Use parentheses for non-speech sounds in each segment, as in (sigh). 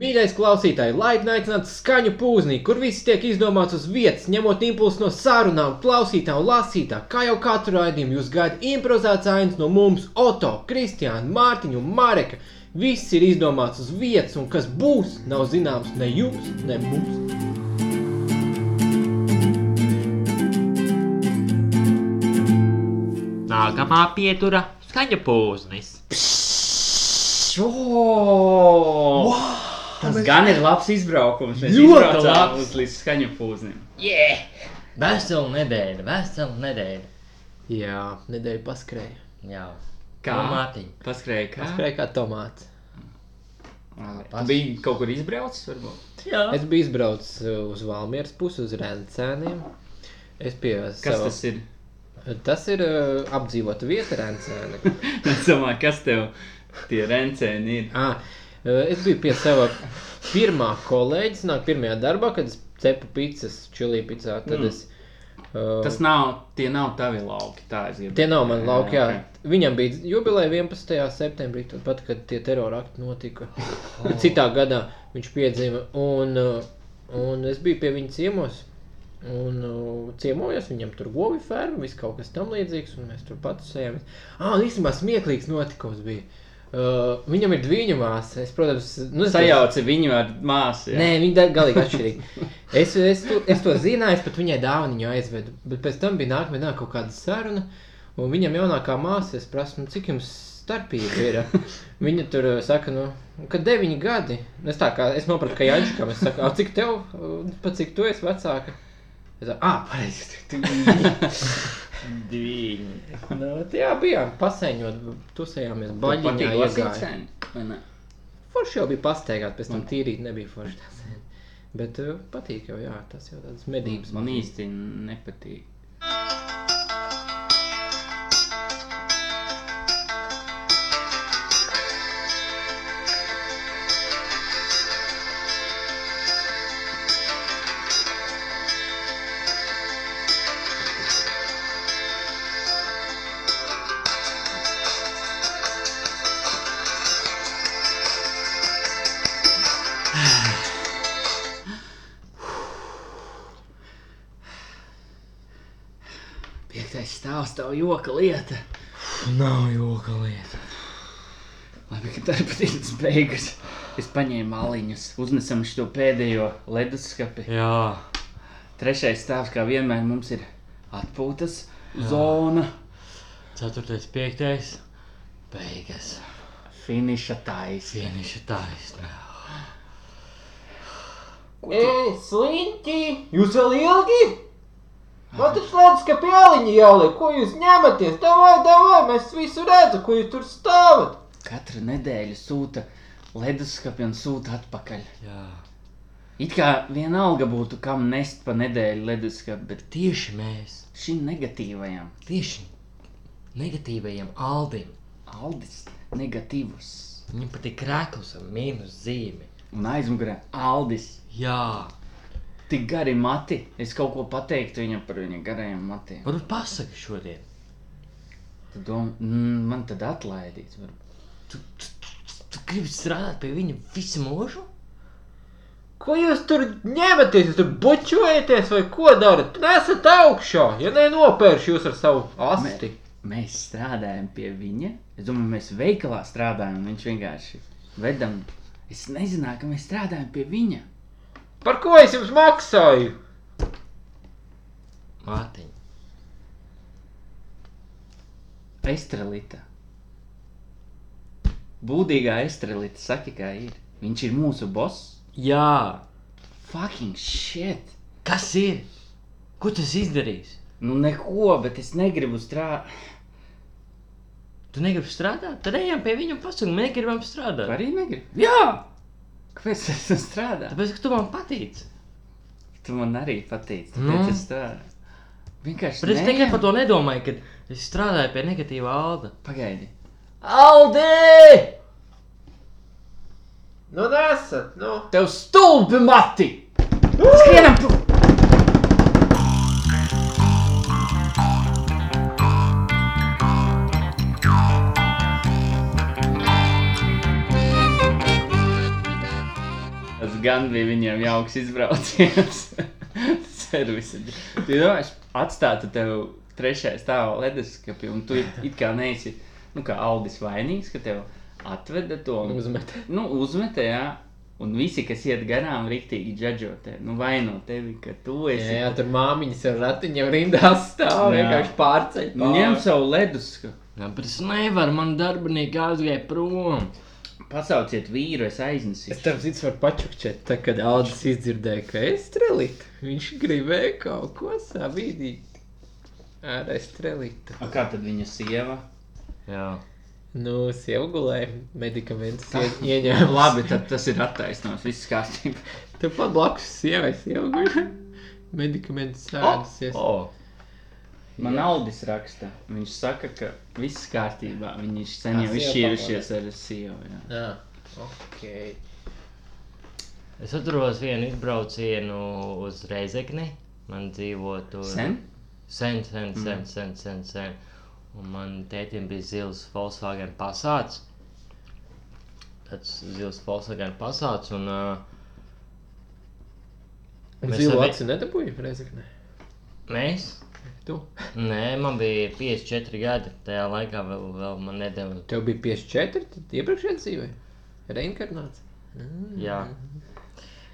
Mīļais klausītāj, laipni aicināts skaņu pūznī, kur viss tiek izdomāts uz vietas, ņemot impulsu no sarunām, klausītā un lasītā. Kā jau katru raidījumu jūs gaidat improvizēts ainas no mums, Oto, Kristiāna, Mārtiņa un Mareka. Viss ir izdomāts uz vietas, un kas būs, nav zināms ne jums, ne mums. Nākamā pietura skaņa pūznis. Wow! Tas gan ir labs izbraukums. Mēs Ļoti uz līdz skaņu pūznim. Yeah! Vesela nedēļa, vesela nedēļa. Jā, nedēļa paskrēja. Jā. Kā? No Mārtiņa. Paskrēja kā? Paskrēja kā tomāts. Labi. Pas- Tu biji kaut kur izbraucis, varbūt? Jā. Es biju izbraucis uh, uz Valmieras pusi, uz Rencēniem. Es pie Kas sava... tas ir? Tas ir uh, apdzīvota vieta Rencēni. (laughs) Es domāju, kas tev tie rencēni ir? Ah, uh, es biju pie sava pirmā kolēģis, nāk pirmajā darbā, kad es cepu pizzas čilī pizzā. Tad Mm. es, uh, Tas nav, tie nav tavi lauki, tā es gribu. Tie nav mani lauki, jā. ok. Viņam bija jubileja 11. septembrī, tad pat, kad tie terora akti notika. (laughs) (laughs) Citā gadā viņš piedzima, un, uh, un es biju pie viņa ciemos. Un uh, ciemojos, viņam tur govi ferma, viss kaut kas tam līdzīgs, un mēs tur patusējāmies. Ah, īstenībā smieklīgs notikums bija. Uh, viņam ir dviņu māsa. Es, protams, nu, es Sajauci viņu ar māsu. jā? Nē, viņi ir galīgi atšķirīgi. Es, es, to, es to zināju, es pat viņai dāvanu aizvedu. Bet pēc tam bija nākamā dienā kaut kāda saruna. Un viņam jaunākā māsa, es prasu, nu, cik jums starpība ir. (laughs) Viņa tur uh, saka, nu, ka deviņi gadi. Es, tā kā, es saprotu, ka Jančikam es saku, "Ā, cik tev, uh, pat cik tu esi vecāka. Es saku, ah, pareizi. (laughs) Divi. Nu, jā, bijām pasēņot, tusējāmies baļķiņā. iegāja. Forši jau bija pasteigāt, pēc tam tīrīt nebija forši tas. Bet uh, patīk jau, jā, tas jau tāds medības. Man īsti nepatīk. Tev joka lieta. Nav joka lieta. Labi, ka darba dienas beigas. Es paņēmu maliņus, uznesam šo pēdējo leduskapi. Jā. Trešais stāvs, kā vienmēr, mums ir atpūtas zona. Ceturtais, piektais. Beigas. Finiša taisnība. Finiša taisnā. Ei, sliņķi! Jūs vēl ilgi? Man taču lēdz, ka pieliņi jāliek, ko jūs ņematies? Davai, davai, mēs visu redzam, ko jūs tur stāvat. Katru nedēļu sūta leduskapi un sūta atpakaļ. Jā. It kā vienalga būtu, kam nest pa nedēļu leduskapi, bet Tieši mēs. šim negatīvajam, Tieši negatīvajiem aldim. Aldis, negatīvs. Viņam patīk krēkls ar mīnus zīmi. Un aizmugurē Aldis. Jā. Tik gari mati. Es kaut ko pateiktu viņam par viņa garajiem matiem. Varbūt pasaki šodien. Tu domā, mm, man tad atlaidīs. varbūt. Tu, tu, tu, tu gribi strādāt pie viņa visu mūžu? Ko jūs tur ņematies? Jūs tur bučojaties vai ko darat? Nesat augšā, ja nenopērš jūs ar savu asti. Mēs strādājam pie viņa. Es domāju, mēs veikalā strādājam. Viņš vienkārši vedam. Es nezināju, ka mēs strādājam pie viņa. Par ko es jums maksāju? Mārtiņ. Estrelita. Būdīgā estrelita, saki, kā ir. Viņš ir mūsu boss. Jā. Fucking shit. Kas ir? Ko tas izdarīs? Nu, neko, bet es negribu strādāt. Tu negribi strādāt? Tad ejam pie viņa un pasakām, mēs negribam strādāt. Arī negribu. Jā! Kāpēc es tam strādāju? Tāpēc, ka tu man patīc. Tu man arī patīc. Nu? Tāpēc es strādāju. Vienkārši. Bet es tikai par to nedomāju, kad es strādāju pie negatīvā alda. Pagaidi. Aldi! Nu, nesat, nu. Tev stulbi mati! Skrienam! prom! Gan bija viņiem jauks izbrauciens. (laughs) Servisi. Tu domā, atstātu tev trešajā stāvā leduskapī, un tu it, kā neesi, nu kā Aldis vainīgs, ka tev atveda to. un- Uzmet. Nu, uzmetē, jā. Un visi, kas iet garām, rīktīgi džadžo te, nu vaino tevi, ka tu Jā, esi. jā, tur māmiņas ar ratiņiem rindā stāv, Jā. vienkārši pārceļ. Nu, ņem savu leduskapu. Jā, bet es nevaru, man darbinieki aizgāja prom. Pasauciet vīru, es Es aiznesīšu. tam citu varu pačukčēt, tā kad Aldis izdzirdēja, ka estrelīt, viņš gribēja kaut ko savīdīt ar estrelītu. A, kā tad viņa sieva? Jā. Nu, sieva gulēja, medikamentus ie- (laughs) ieņēma. Labi, tad tas ir attaisnojums, viss kārtībā. Tepat blakus sievai sieva guļ. Medikamentus sēdusies. O, Man Aldis raksta, viņš saka, ka viss kārtībā. Viņi ir sen jau izšķīrušies ar sievu. Jā. Jā, ok. es atceros vienu izbraucienu uz Reizekni. Man dzīvo tur. Sen? Sen, sen, sen, sen, sen, sen. Un man tētim bija zils Volkswagen pasāts. Tāds zils Volkswagen pasāts un uh, Un abi- aci nedabūja reizeknē. mēs. Tu? Nē, man bija 54 gadi. Tajā laikā vēl, vēl man nedēļa. Tev bija 54, tad iepriekšējā dzīvē. Reinkarnāts. Jā.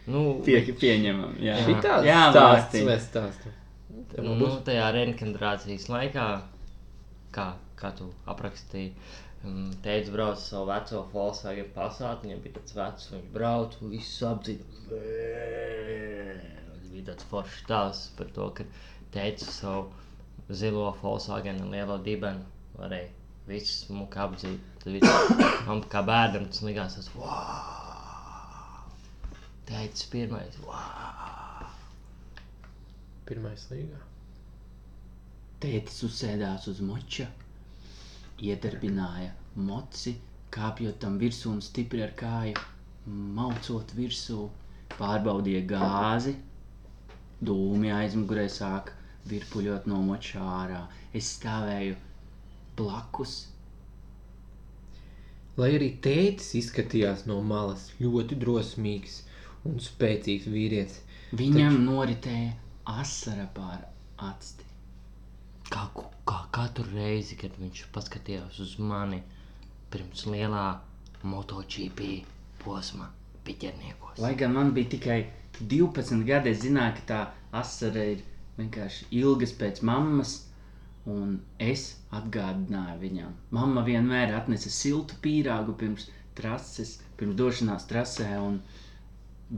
Nu, Pie, pieņemam. Jā, Šitā jā stāsts mēs stāstam. Tev nu, būs tajā reinkarnācijas laikā, kā, kā tu aprakstīji, um, teica, brauc ar savu veco Volkswagen pasātu. Viņam bija tāds vecs, viņš brauc un viss apdzīvo. Tas bija tāds foršs stāsts par to, ka teica savu zilo Volkswagen lielo dibenu. Varēja viss smuki apdzīt. Tad viss, man kā bērnam tas likās, tas wow! Teicis pirmais, wow! pirmais līgā. Tētis uzsēdās uz moča, iedarbināja moci, kāpjot tam virsū un stipri ar kāju, maucot virsū, pārbaudīja gāzi, dūmi aizmugurē sāk virpuļot no moča ārā. Es stāvēju blakus, Lai arī tētis izskatījās no malas ļoti drosmīgs un spēcīgs vīrietis, viņam noritēja asara pār acti. Kā, kā katru reizi, kad viņš paskatījās uz mani pirms lielā MotoGP posma piķerniekos. Lai gan man bija tikai 12 gadi, es zināju, ka tā asara ir vienkārši ilgas pēc mammas, un es atgādināju viņam. Mamma vienmēr atnesa siltu pīrāgu pirms trases, pirms došanās trasē, un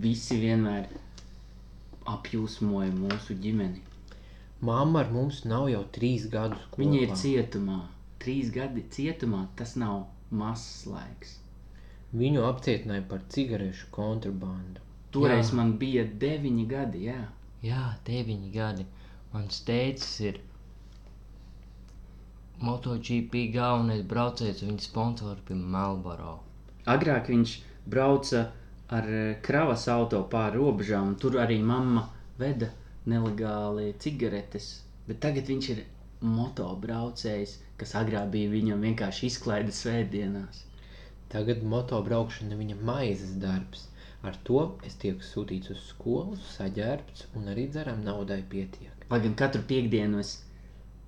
visi vienmēr apjūsmoja mūsu ģimeni. Māma ar mums nav jau trīs gadus. Kopā. Viņa ir cietumā. Trīs gadi cietumā, tas nav mazs laiks. Viņu apcietināja par cigarešu kontrabandu. Toreiz Jā. man bija deviņi gadi, jā. Jā, deviņi gadi. Mans tēcis ir MotoGP galvenais braucējs, viņa sponsors bija Marlboro. Agrāk viņš brauca ar eh, kravas auto pāri robežām, un tur arī mamma veda nelegāli cigaretes. Bet tagad viņš ir motobraucējs, kas agrāk bija viņam vienkārši izklaide svētdienās. Tagad motobraukšana ir viņa maizes darbs. Ar to es tiek sūtīts uz skolu, saģērbts un arī dzeram naudai pietiek. Lai gan katru piekdienu es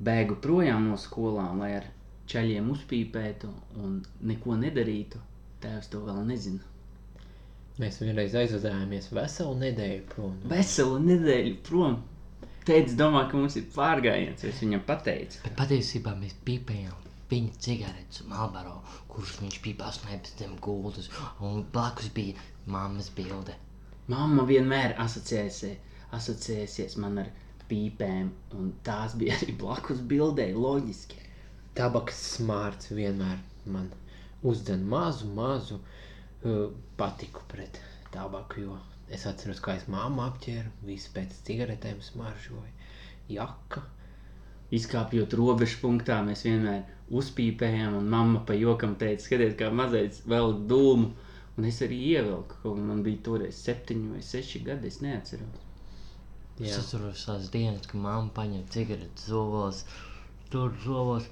bēgu projām no skolām, lai ar ceļiem uzpīpētu un neko nedarītu, tēvs to vēl nezina. Mēs vienreiz aizvadājāmies veselu nedēļu prom. Veselu nedēļu prom. Teicis, domā, ka mums ir pārgājiens. Es viņam pateicu. Bet patiesībā mēs pīpējām viņa cigaretes, Marlboro, kurus viņš pīpās no zem gultas, un blakus bija mammas bilde. Māma vienmēr asociēsies, asociēsies man ar pīpēm, un tās bija arī blakus bildei, loģiski. Tabaks smārts vienmēr man uzdzen mazu, mazu uh, patiku pret tabaku, jo es atceros, kā es māmu apķēru, visi pēc cigaretēm smaržoja, jaka. Izkāpjot robežu punktā, mēs vienmēr uzpīpējām, un mamma pa jokam teica, skatiet, kā mazais vēl dūmu. Un es arī ievilku, kā man bija toreiz septiņi vai seši gadi, es neatceros. Es Jā. atceros tās dienas, kad mamma paņem cigaretes zobos, tur zobos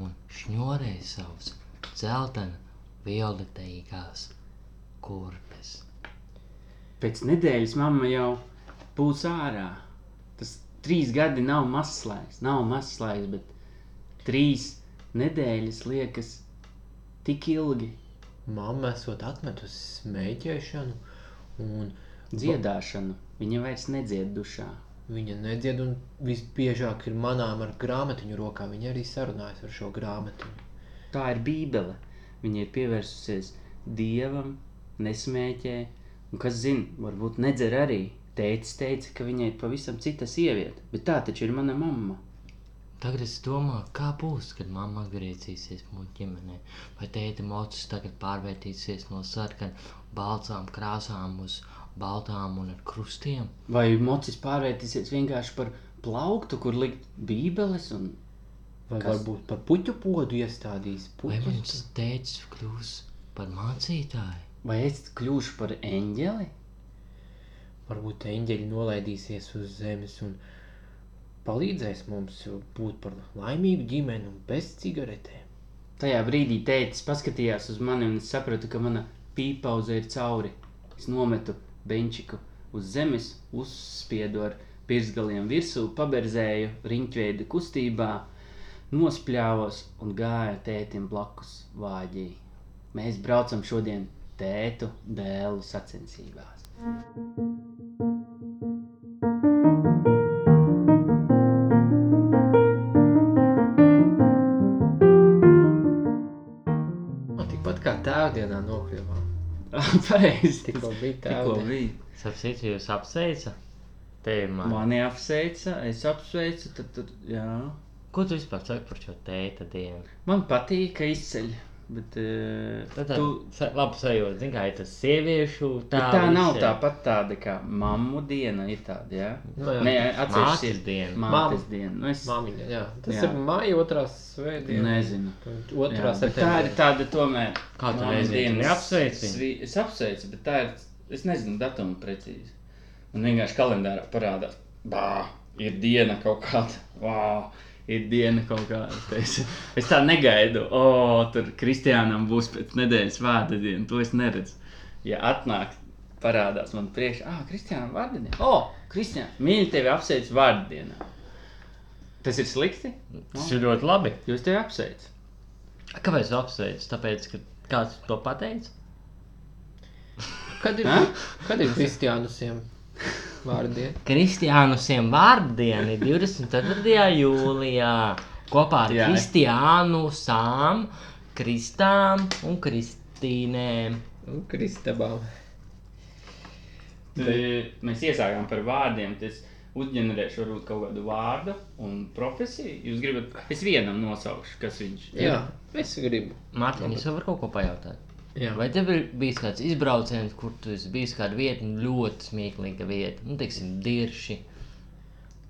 un šņurēja savus dzeltena violetīgās kurpes. pēc nedēļas mamma jau būs ārā. Tas trīs gadi nav mazs laiks, nav mazs laiks, bet trīs nedēļas liekas tik ilgi. Mamma esot atmetusi smēķēšanu, un Dziedāšanu viņa vairs nedzied dušā. viņa nedzied, un visbiežāk ir manām ar grāmatiņu rokā. Viņa arī sarunājas ar šo grāmatiņu. Tā ir Bībele. Viņa ir pievērsusies dievam, nesmēķē, un kas zina, varbūt nedzer arī. Tētis teica, ka viņai ir pavisam cita sieviete, bet tā taču ir mana mamma. Tagad es domāju, kā būs, kad mamma atgriezīsies mūsu ģimenē. Vai tēta mocis tagad pārvērtīsies no sarkanām, baltām krāsām uz baltām un ar krustiem? Vai mocis pārvērtīsies vienkārši par plauktu, kur likt bībeles un Vai Kas? varbūt par puķu podu iestādīs? Vai Puķis? mums tētis kļūs par mācītāju? vai es kļūšu par eņģeli? Varbūt eņģeļi nolaidīsies uz zemes un palīdzēs mums būt par laimīgu ģimeni un bez cigaretēm. Tajā brīdī tētis paskatījās uz mani un es sapratu, ka mana pīpauze ir cauri. Es nometu benčiku uz zemes, uzspiedu ar pirsgaliem virsū, paberzēju riņķveida kustībā, nospļāvos un gāju tētim blakus vāģī. Mēs braucam šodien tētu dēlu sacensībās. No, tēvdienā nokļuvām. (laughs) Pareizi, Tikko bija bija. Sapsīt, jūs apsveica? Man. Mani apsveica, es apsveicu, tad, tad jā. Ko tu vispār saki par šo tēta dienu? Man patīk, ka izceļ, bet uh, Tad tā sa- labi sajūta, zin kā ir tas sieviešu tā, tā. tā nav tāpat tāda kā mammu diena, ir tāda, jā? Nu, jā. Nē, Mātes atsevišķi diena. Mātes Mam- diena. Nu, es Māmiņa, jā. Tas Jā. ir māja otrā svētdiena. nezinu. Jā, Otrā bet tā ir tāda tomēr. Kā tu nezini, neapsveici svi- Es apsveicu, bet tā ir, es nezinu datumu precīzi. Man vienkārši kalendārā parādās, bā, ir diena kaut kāda, vā, ir diena kaut kāda. Es, es tā negaidu, o, tur Kristiānam būs pēc nedēļas vārda diena, to es neredzu. Ja atnāk, parādās man priekšā, ah, Kristiānam vārda diena. O, Kristiāna, mīļi tevi apsveic vārda dienā. Tas ir slikti? Tas ir ļoti labi. Jūs tevi apsveic. Kāpēc tu apsveic? Tāpēc, ka kāds to pateica? Kad ir, kad ir kristiānusiem vārdiena? Kristiānusiem vārdiena ir 24. jūlijā kopā ar Jā. Kristiānusām, Kristām un Kristīnēm. Un Kristabām. Tad Mēs iesākām par vārdiem. Tas uzģenerēšu varbūt kaut kādu vārdu un profesiju. Jūs gribat, es vienam nosaukšu, kas viņš ir. Jā, es gribu. Mārtiņ, es varu kaut ko pajautāt. Jā. Vai tev ir bijis kāds izbrauciens, kur tu esi bijis kāda vieta, nu, ļoti smieklīga vieta, nu, teiksim, dirši,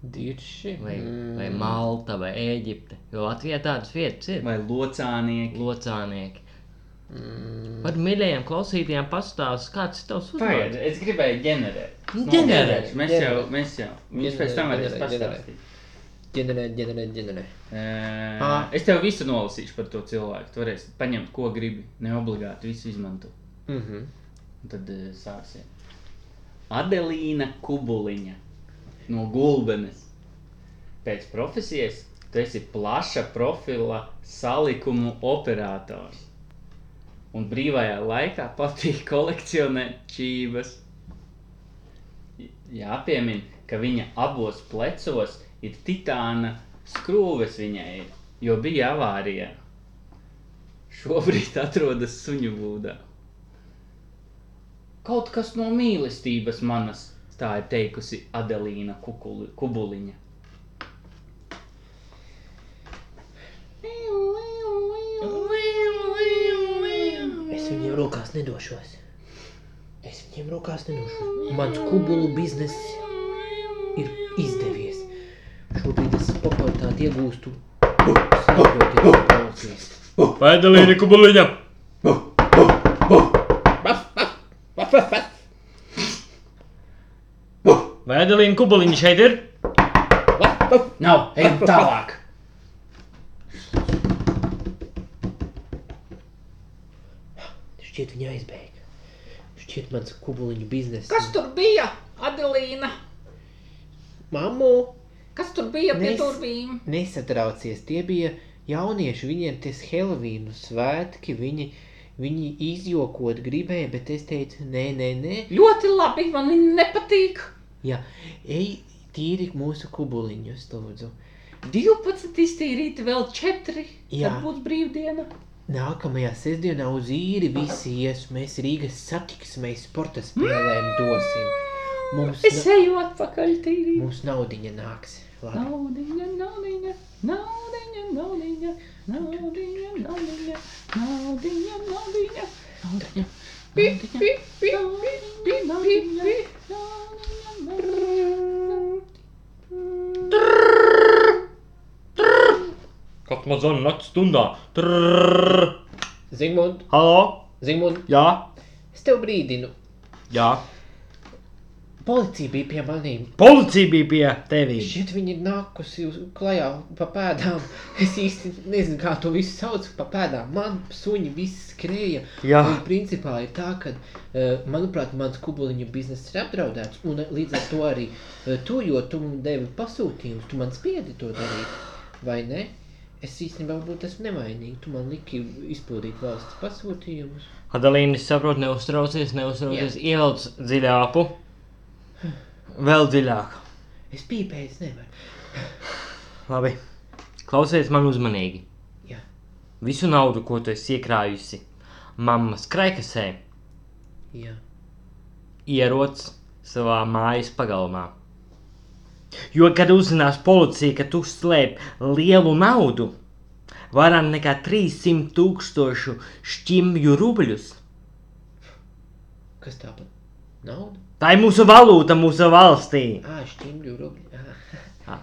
Dirši. vai, Mm. vai Malta, vai Ēģipte? Jo Latvijā tādas vietas ir. Vai locānieki. Locānieki. Mm. Par mīļajiem klausītājiem pastāstīs, kāds ir tavs uzvārds. es gribēju ģenerēt. Nu, Es ģenerē, noģenerēšu. Mēs jau, mēs jau. Viņš pēc tam varēs pastāstīt. Ģenerē, ģenerē, ģenerē. Ē, Ā. Es tev visu nolasīšu par to cilvēku. Tu varēsi paņemt, ko gribi. Ne obligāti visu izmantot. Mhm. Un tad uh, sāksim. Adelīna Kubuliņa no Gulbenes. Pēc profesijas tu esi plaša profila salikumu operators. Un brīvajā laikā patīk kolekcionēt čības. Jāpiemin, ka viņa abos plecos ir titāna skrūves viņai, jo bija avārija. Šobrīd atrodas suņu būdā. Kaut kas no mīlestības manas, tā ir teikusi Adelīna Kukuli, Kubuliņa. Es viņiem rokās nedošos. Es viņiem rokās nedošos. Mans kubulu bizness ir izdevies. Popularitāti iegūstu. Slēpjoties klausies. Vai dalīni kubuliņa? Vai dalīni kubuliņa šeit ir? Nav, ejam tālāk! Šķiet, viņa aizbēga. Šķiet, mans kubuliņu biznesa. Kas tur bija? Adelīna! Mammu, Kas tur bija pie Nes- durvīm? nesatraucies. Tie bija jaunieši, viņiem tas Helovīnu svētki. Viņi, viņi izjokot gribēja, bet es teicu, nē, nē, nē. Ļoti labi, man viņi nepatīk. Jā, ej, tīri mūsu kubuliņus, lūdzu. 12 iztīrīti, vēl 4. Jā. Tad būs brīvdiena. Nākamajā sestdienā uz īri visi ies. Mēs Rīgas satiksmēs sporta spēlēm dosim. Mums, Es eju atpakaļ tīrīt. mums naudiņa nāks. Labi. Naudiņa, naudiņa, naudiņa, naudiņa, naudiņa, naudiņa, naudiņa, naudiņa, naudiņa. Pip, pip, pip, pip, pip, pip. Kas man zvana naktas stundā? Trrrr. Zigmund, Halo? Zigmund, Jā? es tev brīdinu. Jā. Policija bija pie maniem. Policija bija pie tevis. Šķiet, viņi ir nākusi uz klajā pa pēdām. Es īsti nezinu, kā to visu sauc. Pa pēdām man suņi viss skrēja. Jā. Un principā ir tā, ka, eh, manuprāt, mans kubuliņu bizness ir apdraudēts. Un eh, līdz ar to arī eh, tu, jo tu man devi pasūtījumus, tu man spiedi to darīt. Vai ne? Es īstenībā varbūt esmu nevainīga. Tu man liki izpildīt valsts pasūtījumus. Adalīna, es saprotu, neuztraucies, neuztraucies. Ievelc dziļāku. Vēl dziļāk. Es pīpēju, es nevaru. Labi. Klausies man uzmanīgi. Jā. Visu naudu, ko tu esi iekrājusi mammas kraikasē, Jā. ieroc savā mājas pagalmā. Jo, kad uzzinās policija, ka tu slēp lielu naudu, vairāk nekā 300 tūkstošu šķimju rubļus, Kas tāpat? Nauda? Tā ir mūsu valūta mūsu valstī. Ā, šķimļu rubļi. Ā.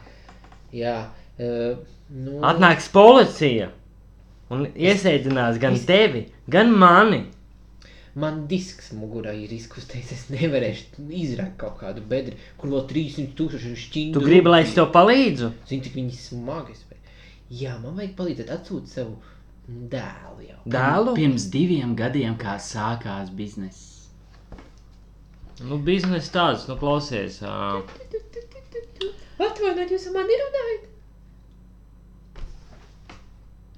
Jā. Uh, nu, Atnāks policija un iesēdinās gan tevi, gan mani. Man disks mugurā ir izkustējis. Es nevarēšu izrakt kaut kādu bedri, kur vēl 300 tūkstoši šķīņu. Tu gribi, lai es tev palīdzu? Zini, cik viņi smagi spēj. Jā, man vajag palīdzēt atsūt savu dēlu jau. Dēlu? Pirms diviem gadiem, kā sākās bizness. Nu, biznesa tāds, nu, klausies. Uh, Atvainojiet, jūs ar mani runājat?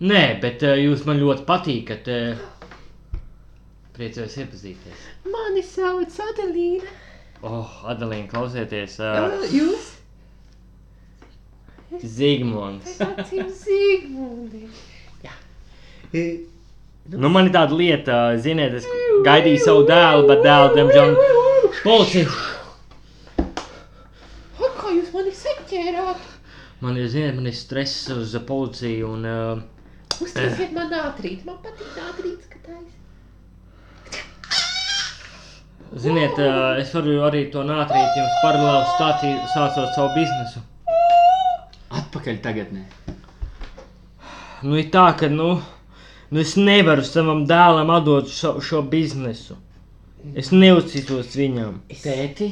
nē, bet uh, jūs man ļoti patīkat. Uh, priecājos iepazīties. Mani sauc Adelīna. Oh, Adalīna, klausieties. Uh, Uh, jūs? Zigmunds. Acīm Zigmundi. Jā. E, Nu, man ir tāda lieta, ziniet, es gaidīju savu dēlu, bet dēlu, diemžēl, policija. O, kā jūs mani saķērāt? Man ir, ziniet, man ir stress uz policiju un... Uh, Uztaisiet man ātrīt. Man patīk ātrīt skatājs. Ziniet, uh, es varu arī to nātrīt jums paralēli stāstīt, sācot savu biznesu. Atpakaļ tagadnē. Nu, ir tā, ka, nu, nu es nevaru savam dēlam atdot šo, šo biznesu. Es neuzticos viņam. Tēti,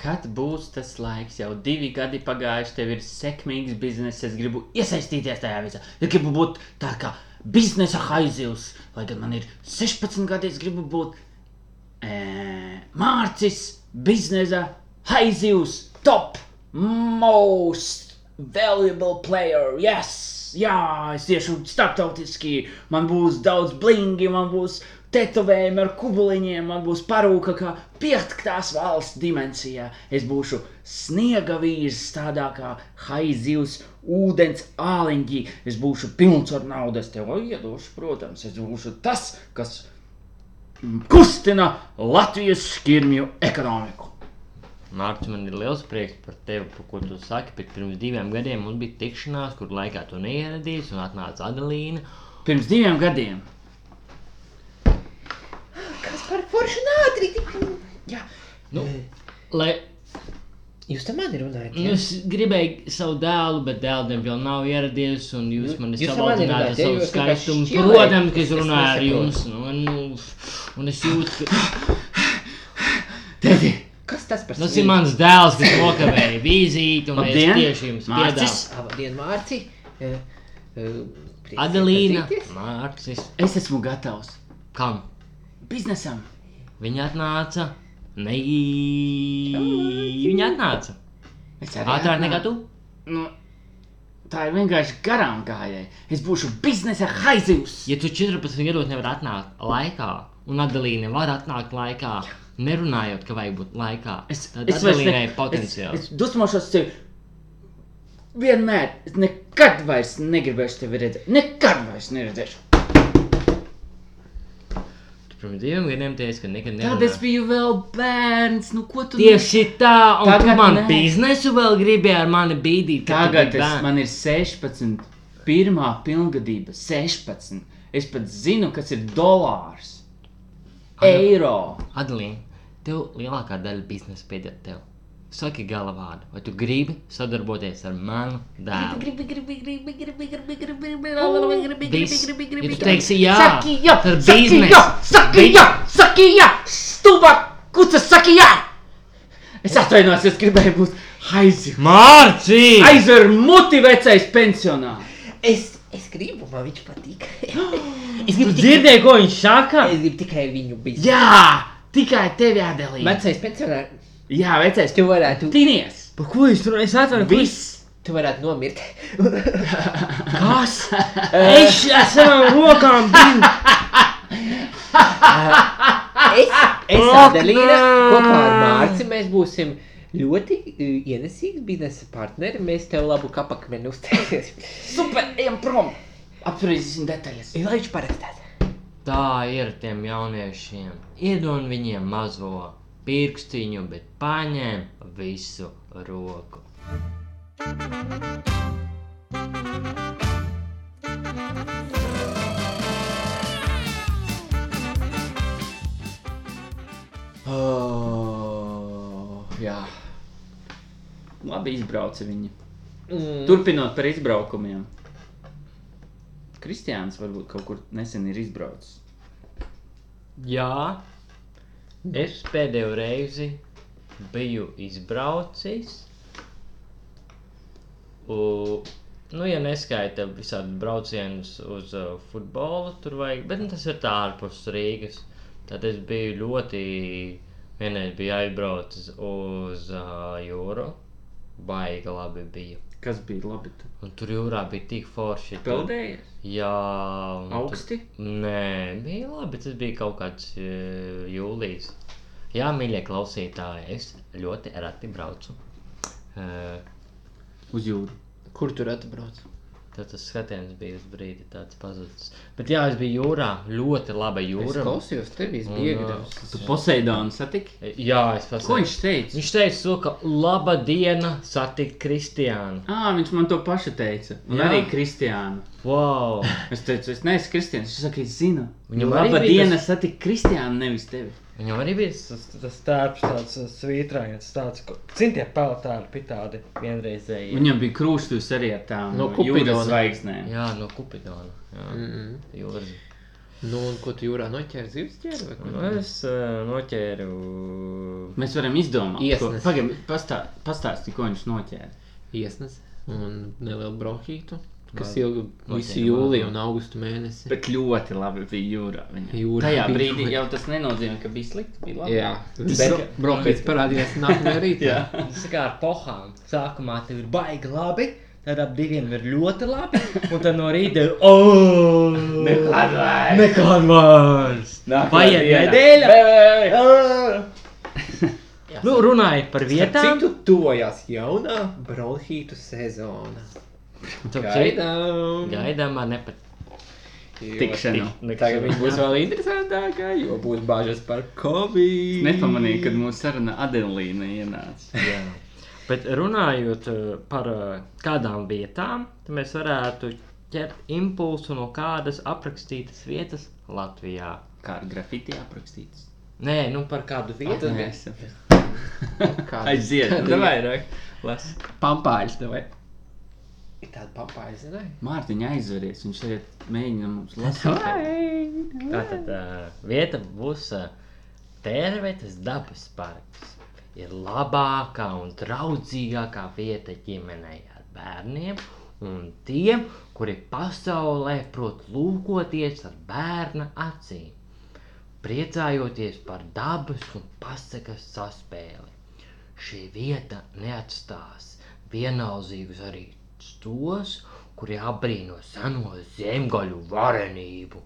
kad būs tas laiks? Jau divi gadi pagājuši, tev ir sekmīgs bizness. Es gribu iesaistīties tajā visā. Es gribu būt tā kā biznesa haizivs. Lai gan man ir 16 gadi, es gribu būt e, Mārcis, biznesa haizivs, top, most valuable player. Yes! Jā, es iešu starptautiski. Man būs daudz blingi, man būs tetovējumi ar kubuliņiem, man būs parūka kā piektās valsts dimensijā. Es būšu sniega vīrs, tādā kā haizivs, ūdens āliņģī. Es būšu pilns ar naudu, es tev iedošu, protams. Es būšu tas, kas kustina Latvijas skirmju ekonomiku. Mārcis, man ir liels prieks par tevi, par ko tu saki. Bet pirms diviem gadiem mums bija tikšanās, kur laikā tu neieradies un atnāca Adelīna. Pirms diviem gadiem. Kas par foršu ātrīt? Jā. Nu, E, lai Jūs tam mani runājat? Jā? es gribēju savu dēlu, bet dēls diemžēl nav ieradies. Un jūs man jūs ja? savu Jūs skaistumu. Protams, ka es Es runāju ar jums. Nu, nu, un es jūtu, ka Tēti, Kas tas par tas ir mans dēls, kas nokavēja vīzīti. Un es Labdien, tieši jums piedāvāju. Labdien, Mārci. E, e, prieks Adelīna. Mārcis. es esmu gatavs. Kam? Biznesam. Viņa atnāca. Nē, viņa atnāca. Es arī Ātrāk nekā tu. Nu, tā ir vienkārši garām gājēji. Es būšu biznesa haizivs. Ja tu 14 gados nevar atnākt laikā, un Adelīna nevar atnākt laikā, nerunājot, ka vajag būt laikā, Es, tad es Adelīnai ne- ir potenciāls. Es, es dusmošos tevi. Vienmēr, nekad vairs negribēšu tevi redzēt. Nekad vairs neredzēšu. Pirms diviem gadiem teici, ka nekad Tad es biju vēl bērns. Nu, ko tu Tieši tā, un Tagad tu man nē. biznesu vēl gribēji ar mani bīdīt. Tagad es, bērns. man ir 16, pirmā pilngadība, 16. Es pat zinu, kas ir dolārs, eiro. Adelīna, tev lielākā daļa biznesa pieder tev. Saki gala vārdu, vai tu gribi sadarboties ar manu dēlu? Gribi, gribi, gribi, gribi, gribi, gribi, gribi, Viss. Ja tu teiksi jā, Saki jā, tad saki biznes. jā, saki jā, saki jā, stulbā kuca, saki jā. Es atvainojos, es gribēju būt haizi. Mārci! Aizver muti vecais pensionārs. Es, es gribu, man viņš patīk. (gasps) es, gribu dzirdēji, ko viņš saka? es gribu tikai viņu biznesu. Jā, tikai tevi atdalīja. Vecais pensionārs, Jā, vecais, tu varētu, tinies. Pa ko viņš tur? Es atvainu, Viss. tu varētu nomirt. (laughs) Kas? Es ar savām rokām biju. (laughs) Es, es Adelīna, kopā ar Mārci mēs būsim ļoti uh, ienesīgi biznesa partneri. Mēs tev labu kapakmeni uztaisīsim. (laughs) Super, ejam prom. Apspriedīsim detaļas. Lai viņš parakstās. Tā ir tiem jauniešiem. Iedod viņiem mazo pirkstiņu, bet paņem visu roku. Oh, jā. Labi izbrauca viņi. Mm. Turpinot par izbraukumiem. Kristiāns varbūt kaut kur nesen ir izbraucis. Jā, es pēdējo reizi biju izbraucis. U, nu, ja neskaita visādi braucienus uz uh, futbolu, tur vajag, bet nu, tas ir tā ārpus Rīgas. Tad es biju ļoti, vienreiz biju aizbraucis uz uh, jūru. Baigi labi bija. Kas bija labi? tu Un tur jūrā bija tik forši. Peldējies? Jā, Augsti? Nē, bija labi. Tas bija kaut kāds uh, jūlijas. Jā, mīļie klausītāji, es ļoti reti braucu. Uh, Uz jūru. Kur tur atbrauc? Tad tas skatiens bija uz brīdi tāds pazudis. Bet jā, es biju jūrā. Ļoti laba Es jūra. klausījos tevis, Un, bija ā, iegādājums. Tu Poseidonu satiki? Jā, es Ko pasaku. viņš teica? Viņš teica, to, ka laba diena satikt Kristiānu. Ā, viņš man to pašu teica. Un Jā. arī Kristiānu. Wow! (laughs) Es teicu, es neesmu Kristians. Viņš saka, es zinu. Viņam Laba diena tas- satikt Kristiānu, nevis tevi. Viņam arī bija tas, tas tērps, tāds svītrājums, tāds, ko cintie peltāri, tādi vienreizēji. Viņam bija krūšļus arī ar tām No Kupidona. zvaigznēm. Jā, no Kupidona. Jā, Mm. jūras. Nu, un ko tu jūrā noķēri zivs ķēri? vai ko? Nu, es uh, noķēru. Mēs varam izdomāt, Iesnes. Pagaidām, pastā, pastāsti, ko viņš noķēra. Iesnes un nelielu bronhītu, kas ilga visu jūliju un augustu mēnesi. Bet ļoti labi bija jūrā. Viņa. Jūrā Tajā bija brīdī jau tas nenozīmē, ka bija slikti. Bija labi. Jā, Tas kā- bronhīts parādījās nākamajā (laughs) rītā. Tas kā ar pohām. Sākumā tev ir baigi labi, tad ap diviem ir ļoti labi, un tad no rīta ir oh! Nekad vairs. Nekad vairs! Paiet nedēļa! Nu, runājot par Vietām? Cik tu tojās jaunā bronhītu sezona? Gaidām! gaidām ar nepat. Tikšanu. Tagad viņš būs vēl interesantākā, jo būs bažas par Covid. Nepamanīju, kad mūsu saruna Adelīna ienāca. Jā. Bet runājot eh, par eh, kādām vietām, tad mēs varētu ķert impulsu no kādas aprakstītas vietas Latvijā. Kā ar grafiti aprakstīts. Nē, nu par kādu vietu. Aiziet, nu vairāk. Las. pampāļas tev vai? Ir tāda pampāļa, zināji? Mārtiņa aizveries, viņš šeit mēģina mums (laughs) lasīt. Tātad uh, vieta būs uh, Tērvetes dabas parks. Ir labākā un draudzīgākā vieta ģimenei ar bērniem un tiem, kuri pasaulē prot lūkoties ar bērna acīm. priecājoties par dabas un pasakas saspēli. Šī vieta neatstās vienaldzīgus arī tos, kuri apbrīno seno zemgaļu varenību.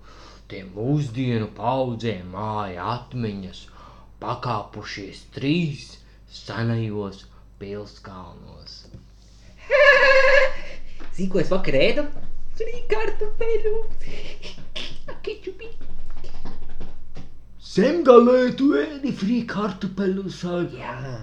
Tie mūsdienu paudzēm māja atmiņas, pakāpušies trīs senajos pilskalnos. Zini, ko es vakar ēdu? Kartupeļu. (laughs) Zemgalē tu ēdi frī kartupeļu saļu. Jā,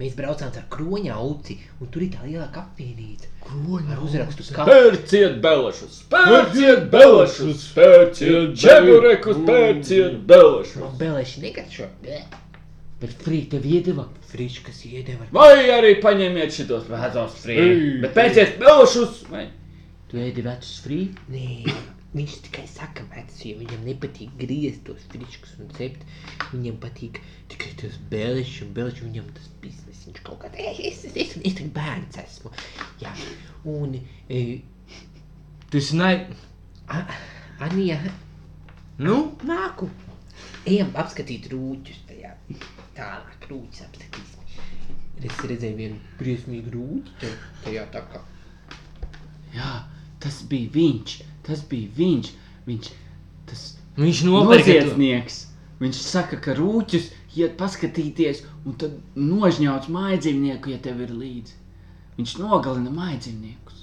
mēs braucām ar kroņa auci, un tur ir tā lielā kafejnīca. Kroņa ar uzrakstu. Pērciet belešus, pērciet belešus, pērciet čeburekus, pērciet belešus. Man beleši negaršo. Bet frī tev iedeva. Friškas iedeva. Vai arī paņemiet šitos vecos frī, bet pērciet belešus. Vai? Tu ēdi vecus frī? Nē, viņš tikai saka vecs, jo viņam nepatīk griezt tos friškus un cept. Viņam patīk tikai tos beleši un beleši, viņam tas biznes. Viņš kaut kā, es, es, es, es, es bērns esmu. Jā, un e, nav. A- Anija, Nu, nāku. Ejam apskatīt rūķus tajā. Tālāk rūķus apskatīsim. Es redzēju vienu briesmīgu rūķi tajā tā kā. Jā, tas bija viņš. Tas bija viņš. Viņš tas viņš nopirka to. noziedznieks. Viņš saka, ka rūķus iet paskatīties, un tad nožņauts mājdzīvnieku, ja tev ir līdzi. Viņš nogalina mājdzīvniekus.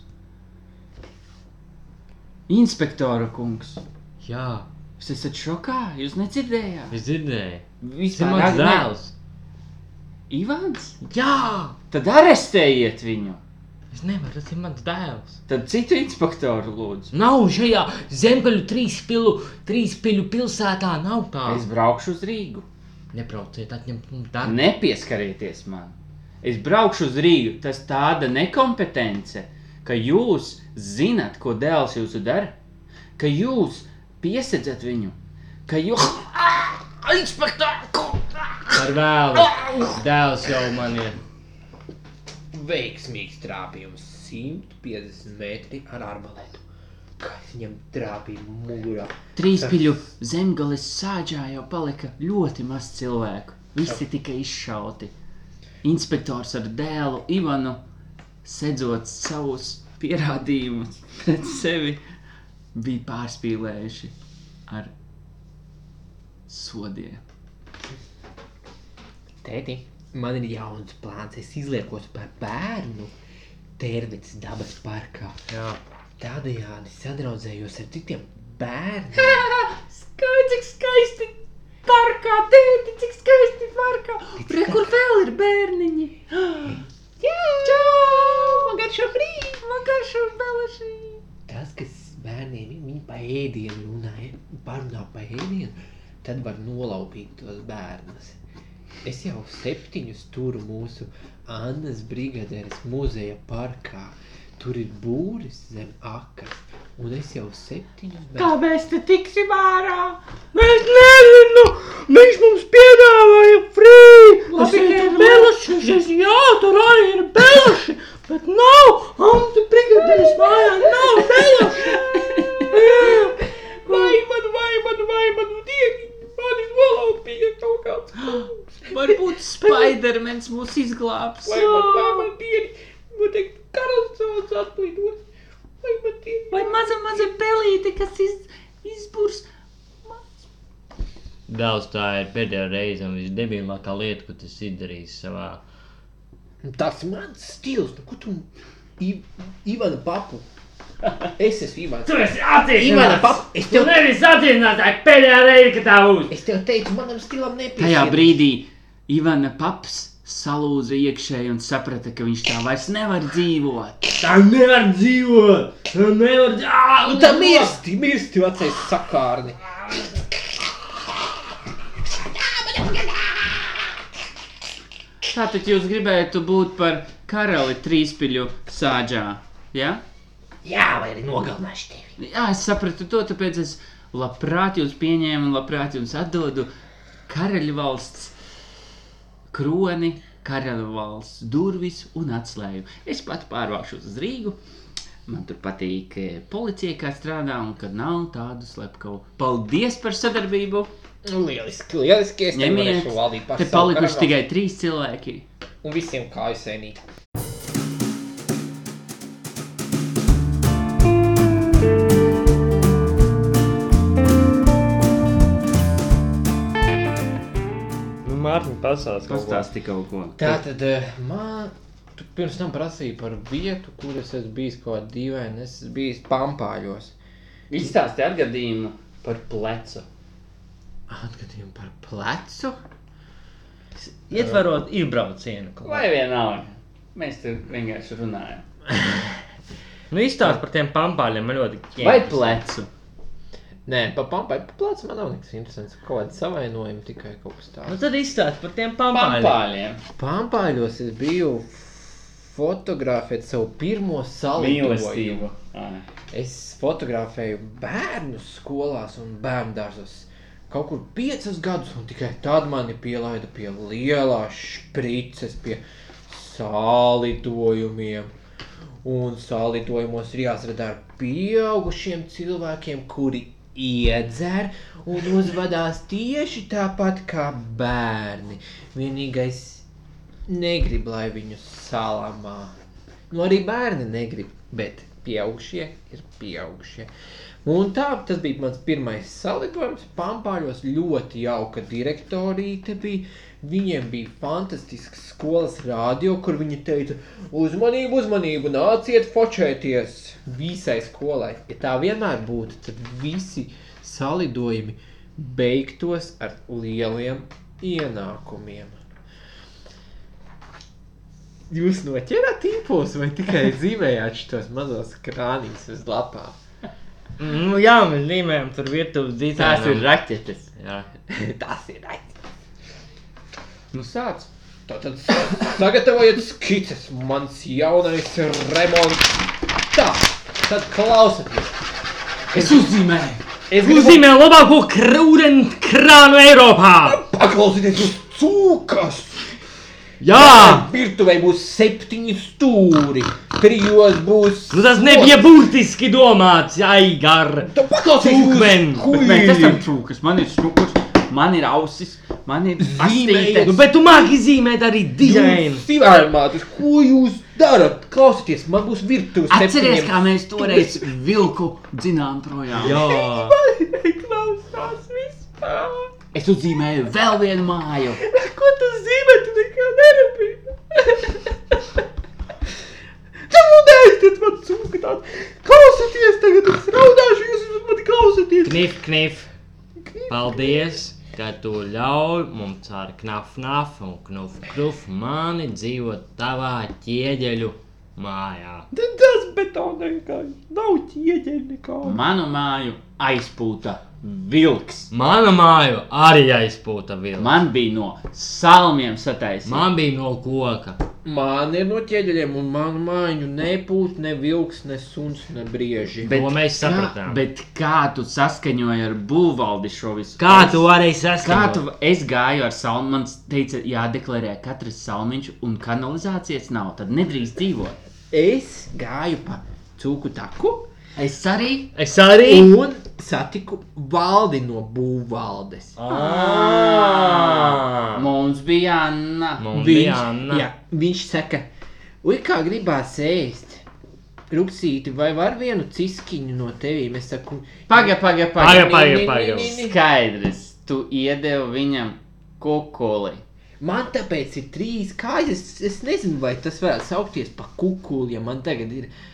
Inspektora kungs, Jā, jūs esat šokā? Jūs nedzirdējāt? es dzirdēju. Vispār mans dēls. Ivans? Jā, Tad arestējiet viņu. es nevaru, tas ir mans dēls. Tad citu inspektoru lūdzu. Nav šajā zemgaļu trīs pilu, trīs pilu pilsētā, nav tā. Es braukšu uz Rīgu. Nebrauciet, atņemt mums darbu. Nepieskarieties man. Es braukšu uz Rīgu. Tas tāda nekompetence, ka jūs zinat, ko dēls jūsu dara, ka jūs piesedzat viņu, ka jūs. Inspektor! Par vēlu. Dēls jau man ir. Veiksmīgs trāpījums 150 metri ar arbaletu. Kas viņam trāpīja mugurā? Trīspiļu zemgales sāģā jau palika ļoti maz cilvēku. Visi tika izšauti. Inspektors ar dēlu Ivanu sedzot savus pierādījumus pret sevi bija pārspīlējuši ar sodiem. Tēti, man ir jauns plāns. Es izliekos par bērnu Tērvits dabas parkā. Jā. Tādējādi sadraudzējos ar citiem bērniem. (laughs) Skaisti, cik skaisti parkā, tēti, cik skaisti parkā. Re, kur vēl ir bērniņi? (gasps) Jā, man garšo brīdi. Man garšo belašī. Tas, kas bērniem viņi pa ēdienu runāja, parunā pa ēdienu, tad var nolaupīt tos bērnus. Es jau septiņus turu mūsu Annas brigadieres muzeja parkā. Tur ir būris zem akas, un es jau septiņus Kā mēs te tiksim ārā? Es nezinu, viņš mums piedāvāja frī. Labi, ka ir belaši. Es, jā, tur arī ir belaši, bet nav. Anta brigadēs mājā nav belaši. Vai man, vai man, vai man, diegi, mani nolaupīja kaut kāds. Varbūt Spidermans mūs izglābs. Vai man, vai man, diegi, noteikti karasauts atlidos. Vai man, diegi. Vai maza, maza pelīte, kas iz, izburs. Dēls tā ir pēdējā reize un visdebilākā lieta, ko tas izdarījis savā. Tas ir mans stils, nu, ko tu, I, Ivana papu. (laughs) Es esmu Ivans. Tu esi! Ivana papu, es Tu tev, nevis ir pēdējā reize, kad tā būs! es tev teicu, manam stilam nepieciešams. Tajā brīdī Ivana paps salūza iekšēji un saprata, ka viņš tā vairs nevar dzīvot. Tā nevar dzīvot! Tā nevar dzīvot! Tā mirsti, mirsti, vecais sakārni. Tātad jūs gribētu būt par karali trīspiļu sāģā, ja? Jā, vai arī nogalināšu tevi. Jā, es sapratu to, tāpēc es labprāt jūs pieņēmu un labprāt jums atdodu karaļu valsts kroni, karaļu valsts durvis un atslēgu. Es pat pārvākšos uz Rīgu, Man tur patīk policija, kā strādā, un kad nav tādu slepkavu. Paldies par sadarbību! Lieliski, lieliski. Es Ņemiet, Te palikuši karali. tikai trīs cilvēki. Un visiem kāju sēnīt. Mārtiņ, pasāst kaut ko. Pastāsti kaut ko. Tā tad eh, man. Tu pirms tam prasīji par vietu, kur es esmu bijis kaut kādā dīvainā. Es esmu bijis pampāļos. Izstāsti atgadījumu par plecu. Atgadījumu par plecu. Ietverot iebraucienu. kaut Vai vienalga? Mēs tur vienkārši runājam. (laughs) Nu, izstāst par tiem pampāļiem, man ļoti Vai ķēpjas. plecu? Nē, pa pampāļu pa plecu man nav nekas interesants. Kaut kāda savainojuma tikai kaut kas Nu, tāds. tad izstāst par tiem pampāļiem. Pampāļos es biju fotografēt savu pirmo. Ā. Es fotografēju bērnus skolās un bērnu dārzos. Kaut kur piecus gadus, un tikai tad mani pielaida pie lielās sprites, pie sālidojumiem. Un sālidojumos ir jāstrādā ar pieaugušiem cilvēkiem, kuri iedzer un uzvedās tieši tāpat kā bērni. Vienīgais negrib, lai viņus salamā. Nu, arī bērni negrib, bet pieaugušie ir pieaugušie. Un tā tas bija mans pirmais salidojums. Pampāļos ļoti jauka direktorīte bija. Viņiem bija fantastisks skolas rādio, kur viņi teica, uzmanību, uzmanību, nāciet fočēties visai skolai. Ja tā vienmēr būtu, tad visi salidojumi beigtos ar lieliem ienākumiem. Jūs noķerat impulsu vai tikai zīmējāt šos mazos krānīs uz lapām? Nu, jā, mēs zīmējam tur virtuves (laughs) Tās ir raķetes. Jā. Tas ir aiz. Nu sāc. Tātad sagatavojiet skices, mans jaunais remonts. Tā, tad klausieties. Es uzzīmēju. Es gribu Uzzīmē labāko krūdenu krānu Eiropā! paklausīties uz cūkas. Jā! Virtuvē būs septiņi stūri. Trijos būs. Nu, tas nebija burtiski domāts, Aigar! Tu paklausies Cūkmen! Bet mēs esam čūkas. Man ir šnukurs, man ir ausis, man ir astītes. Nu, bet tu māki zīmēt arī dizainu! Sīvērmātis, ko jūs darat? Klausieties, man būs virtuve Atceries, kā mēs toreiz vilku dzinām projām. Jā! Klausās vispār. Es uzzīmēju vēl vienu māju. Ko tu zīmē, tu nekā nerapīji? Čemu (laughs) neaiztiet man cūka tāda? Klausieties, tagad es raudāšu, jūs man klausieties. Knif, knif! Paldies, ka tu ļauj mums ar knafnaf un knuf knuf mani dzīvot tavā ķieģeļu mājā. Tad tas betonē kā nav ķieģeļi nekā. Manu māju aizpūta vilks. Mana māju arī aizpūta vilna. Man bija no salmiem sataisīts. Man bija no koka. Man ir no ķieģeļiem un manu māju nepūt ne vilks, ne suns, ne brieži. Bet, to mēs sapratām. Kā, bet kā tu saskaņoji ar būvvaldi šo visu? Kā Es- tu Kā saskatīt? tu, es gāju ar salmu, man teica, jādeklarē katrs salmiņš un kanalizācijas nav, tad nedrīkst dzīvot. Es gāju pa cūku taku Es arī. Es arī. un satiku valdi no būvvaldes. Ā! Mums bija Anna. Mums bija Anna. jā, viņš saka, ui, kā gribās ēst. Rupsīti, vai var vienu ciskiņu no tevīm? Es saku, Paga, paga, Paga, paga. paga, paga. Skaidrs, tu iedevi viņam kukuli. man tāpēc ir trīs kājas. Es, es nezinu, vai tas varētu saukties par kukuli, ja man tagad ir uh,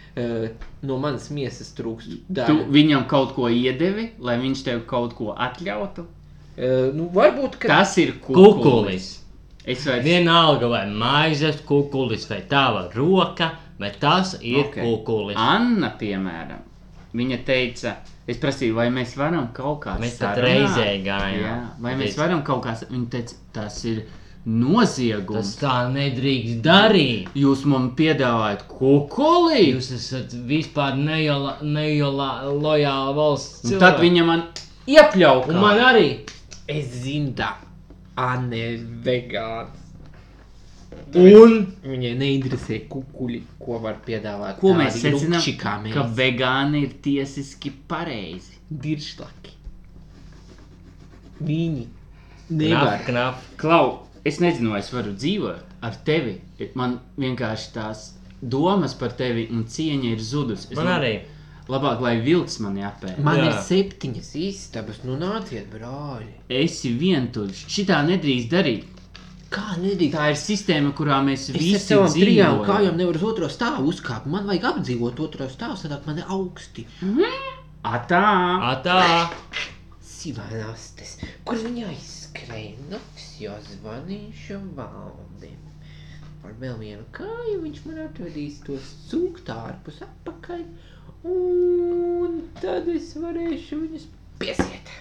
no manas miesas trūkst Tu daļa. viņam kaut ko iedevi, lai viņš tev kaut ko atļautu. Uh, nu, varbūt, ka Tas ir kukulis. Kukulis. Es vairs Vienalga, vai maizes kukulis, vai tava roka, bet tas ir Ok. okay. kukulis. Anna, piemēram, viņa teica, es prasīju, vai mēs varam kaut kā Mēs pat sarunāt? reizē gājām. Jā, vai mēs varam kaut kā, sa- viņa teica, tas ir noziegums. Tas tā nedrīkst darīt. Jūs man piedāvājat kukuli? Jūs esat vispār nejola, nejola, lojāla valsts Un tad viņa man iepļauka. Un man arī. es zinu, tā Anne ir vegāns. Un viņai neinteresē kukuļi, ko var piedāvāt. Ko mēs secinām? Ka vegāni ir tiesiski pareizi. Diršlaki. Viņi nevar. knaf. Klau, es nezinu, vai es varu dzīvot ar tevi. Man vienkārši tās domas par tevi un cieņa ir zudusi. Es Man arī. Labāk, lai vilks mani apēd. Man Jā. ir septiņas istabas, nu nāciet, brāļi. Esi vientuļš. Šitā nedrīkst darīt. Kā nedrīkst? Tā ir sistēma, kurā mēs Es visi savām trijām dzīvojam. kājām nevaru uz otro stāvu uzkāpt. Man vajag apdzīvot otro stāvu, sadāk man ir augsti. Atā! Atā. Sivanastes, kur viņa aizskrēja? Naks jau zvanīšu valdim. Ar vēl vienu kāju viņš man atvedīs to sūkt ārpus atpakaļ. Un tad es varēšu viņus piesiet.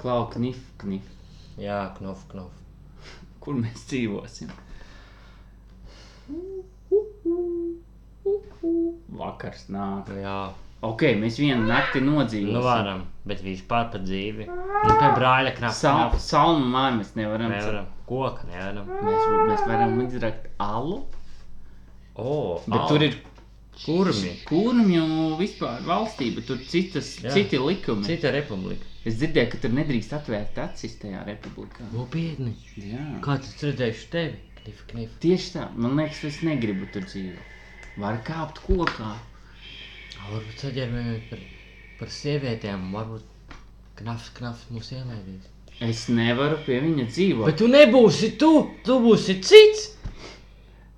Klau, knif, knif. Jā, knof, knof. Kur mēs dzīvosim? Vakars nāk. Jā. Ok, mēs vienu nakti nodzīvosim. Nu varam, bet vispār par dzīvi. Nu, pie brāļa knaf, Sal, salmu māju mēs nevaram. Nevaram. Koka nevaram. Mēs, mēs varam izrakt alu, O, bet au. tur ir kurmi. kurmju vispār valstī, bet tur citas, Jā. citi likumi. Cita republika. Es dzirdēju, ka tur nedrīkst atvērt acis tajā republikā. Nopietni. Jā. Kā tas redzējuši tevi? Knif, knif. Tieši tā, man liekas, es negribu tur dzīvot. Var kāpt kokā. Varbūt saģērmējamies par, par sievietēm. Varbūt knafs, knafs mūs ielaidīs. Es nevaru pie viņa dzīvot. Bet tu nebūsi tu! Tu būsi cits!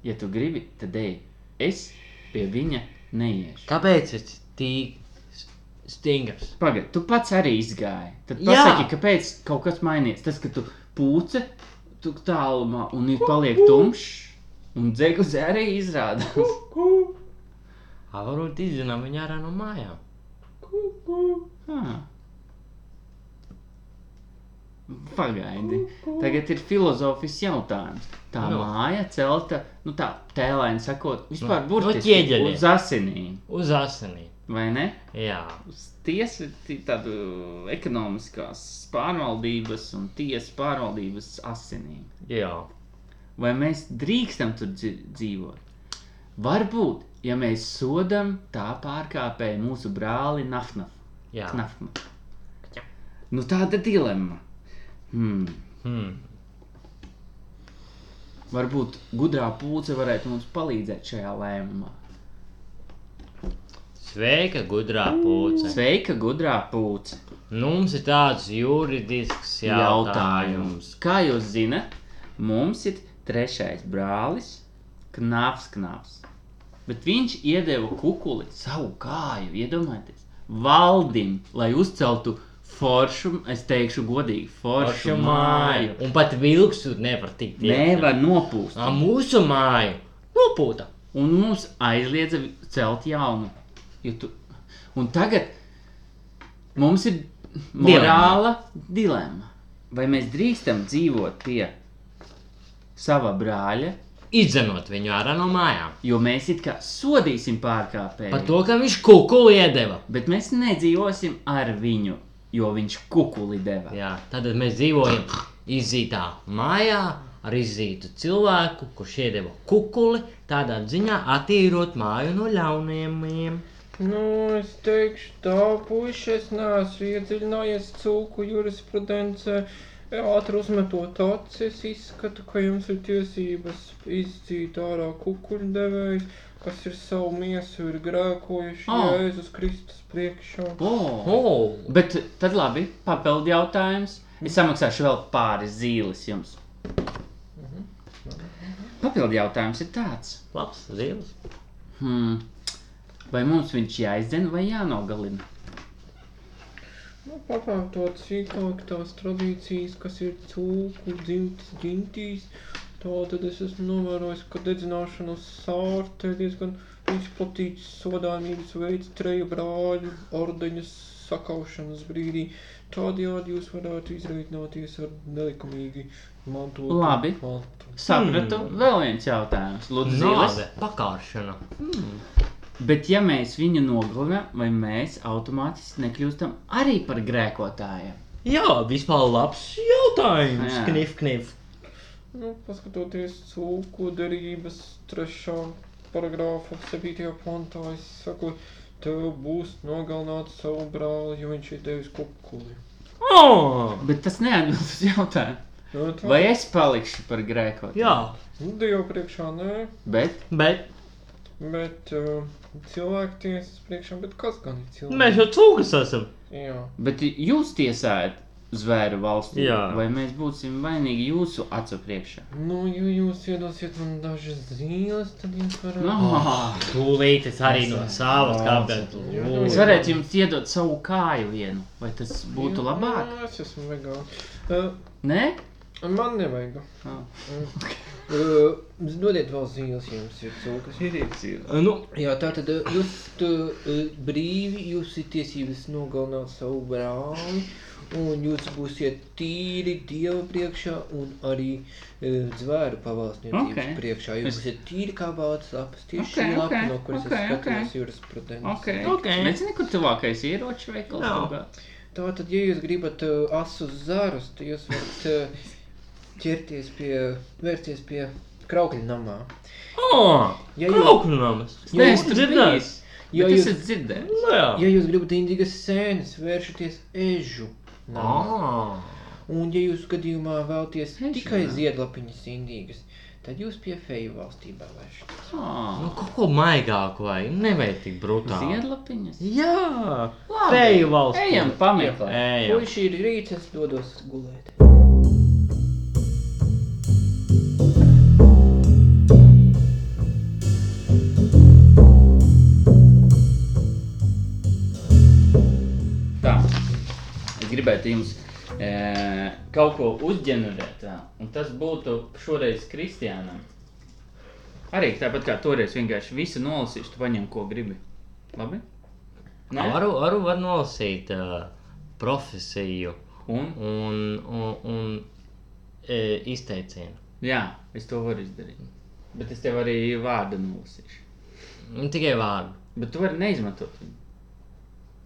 Ja tu gribi, tad ej. Es pie viņa neiešu. Kāpēc es tik stingrs? Pagaid, tu pats arī izgāji. Tad Jā. pasaki, kāpēc kaut kas mainījies. Tas, ka tu pūce, tu tālumā un ir paliek tumšs. Un dzēgus arī izrādās. Varbūt izzinām viņu ārā no mājām. Ah. Pagaidi. Tagad ir filozofisks jautājums. Tā Nu. māja celta, nu tā tēlēni sakot, vispār Nu, burtiski ķieģeļiem. uz asinīm. Uz asinī. Vai ne? Jā. Uz tiesu tādu ekonomiskās pārvaldības un tiesas pārvaldības asinīm. Jā. Vai mēs drīkstam tur dzīvot? Varbūt, ja mēs sodam tā pārkāpēju mūsu brāli Nafnaf. Jā. Knafma. Nu tāda dilemma. Hmm. Hmm. Varbūt gudrā pūce varētu mums palīdzēt šajā lēmumā. Sveika, gudrā pūce. Sveika, gudrā pūce! Nu, Mums ir tāds juridisks jautājums. Jautājums. Kā jūs zinat, mums ir trešais brālis, Knāps, Knāps. Bet viņš iedeva kukuli savu kāju, iedomājieties, valdim, lai uzceltu foršu, es teikšu godīgi, foršu, Paša māju. Un pat vilks tur nevar tikt. Nevar nopūst. Ā, mūsu māju. Nopūta. Un mums aizliedza celt jaunu. Jo Tu... Un tagad mums ir morāla dilemma. Vai mēs drīkstam dzīvot pie sava brāļa, Izdzenot viņu ārā no mājām. jo mēs it kā sodīsim pārkāpēju. Par to, ka viņš kukuli iedeva. Bet mēs nedzīvosim ar viņu, jo viņš kukuli deva. Jā, tad mēs dzīvojam izītā mājā ar izītu cilvēku, kurš iedeva kukuli, tādā ziņā attīrot māju no ļauniem. Nu, es teikšu tā, puiši, es neesmu iedziļinājies cūku jurisprudencē. Ātri uzmetot acis, izskatu, ka jums ir tiesības izdzīt ārā kukuļdevējs, kas ir savu miesu, ir grēkojuši Ah. Jēzus Kristus priekšā. Oh. Oh, Bet tad labi, papildu jautājums. Es samaksāšu vēl pāris zīles jums. Papildu jautājums ir tāds. labs zils. Hmm. Vai mums viņš jāizdzen vai jānogalina? Nu, papētot sīkāk tās tradīcijas, kas ir cūku dzimtas ģintīs, tā tad es esmu novērojis, ka dedzināšanas sārte ir diezgan izplatīts sodāmības veids treju brāļu ordeņas sakaušanas brīdī. Tādējādi jūs varētu izreikināties ar nelikumīgi mantotu Labi. mantu. Sapratu, hmm. vēl viens jautājums. Lūdzu. Nāve, pakāršana. Bet, ja mēs viņu nogalinām, vai mēs automātiski nekļūstam arī par grēkotājiem? Jā, vispār labs jautājums. Jā. Knif, knif. Nu, paskatoties cūku derības trešā paragrāfa 7. pantā, es saku, tev būs nogalināt savu brāli, jo viņš ir devis kukuli. Oh, Bet tas neatbild uz jautājumu. Nu, tā, Vai es palikšu par grēku? jā, Nu, Dievu priekšā nē, Bet bet bet uh, cilvēku tiesas priekšā, bet kas gan ir cilvēks? mēs jau cūkas esam. Jā. Bet jūs tiesājat zvēru valstī, Jā. vai mēs būsim vainīgi jūsu acu priekšā? Nu, ja jūs iedosiet man dažas zīles, tad jūs varat... No. Tūlīt es arī no savas kāpnes. Es varētu jums iedot savu kāju vienu, vai tas būtu Jā, labāk? jā, Es esmu vegāns. Uh, Nē? Man nevajag. Ah. (laughs) Uh, dodiet vēl zīles, ja jums ir cūkas. Ir zīle. Nu, Jā, tā tad uh, jūs uh, brīvi, jūs ir tiesības nogalināt savu brāli, un jūs būsiet tīri Dieva priekšā un arī uh, zvēru pavalsniecības Ok. okay. priekšā. Jūs būsiet tīri kā bācis lapas, tieši Ok, šī lapa, ok, no kuras ok, es skatījos ok. jurisprudences. Ok, Ok. Nezinu, kur tuvākais ieroču veikals kaut kā. Tātad, ja jūs gribat uh, asus zarus, tad jūs varat uh, (laughs) ķerties pie, vērsties pie kraukļa namā. oh, Ja jūs, Kraukļu namas. Es Jā, neesmu dzirdējis. es jūs, esmu dzirdējis. Nu, ja jūs gribat indīgas sēnes, vēršaties ežu. Ah. Un, ja jūs gadījumā vēlaties Ežu tikai namā. ziedlapiņas indīgas, tad jūs pie feju valstībā vēršaties. Nu, Oh. kaut ko maigāku vai nevajag tik brutāli. Ziedlapiņas. Jā, Labi. feju valsts. Ejam pameklēt. Ejam. Puiši ir rīts, es dodos gulēt. Gribētu jums e, kaut ko uzģenerēt, tā, un tas būtu šoreiz Kristiānam. Arī tāpat kā toreiz vienkārši visu nolasīšu, tu paņem, ko gribi. Labi? Nē? Varu, varu var nolasīt uh, profesiju Un? un, un, un e, izteicienu. Jā, es to varu izdarīt. Bet es tev arī vārdu nolasīšu. Tikai vārdu. Bet tu vari neizmantot viņu.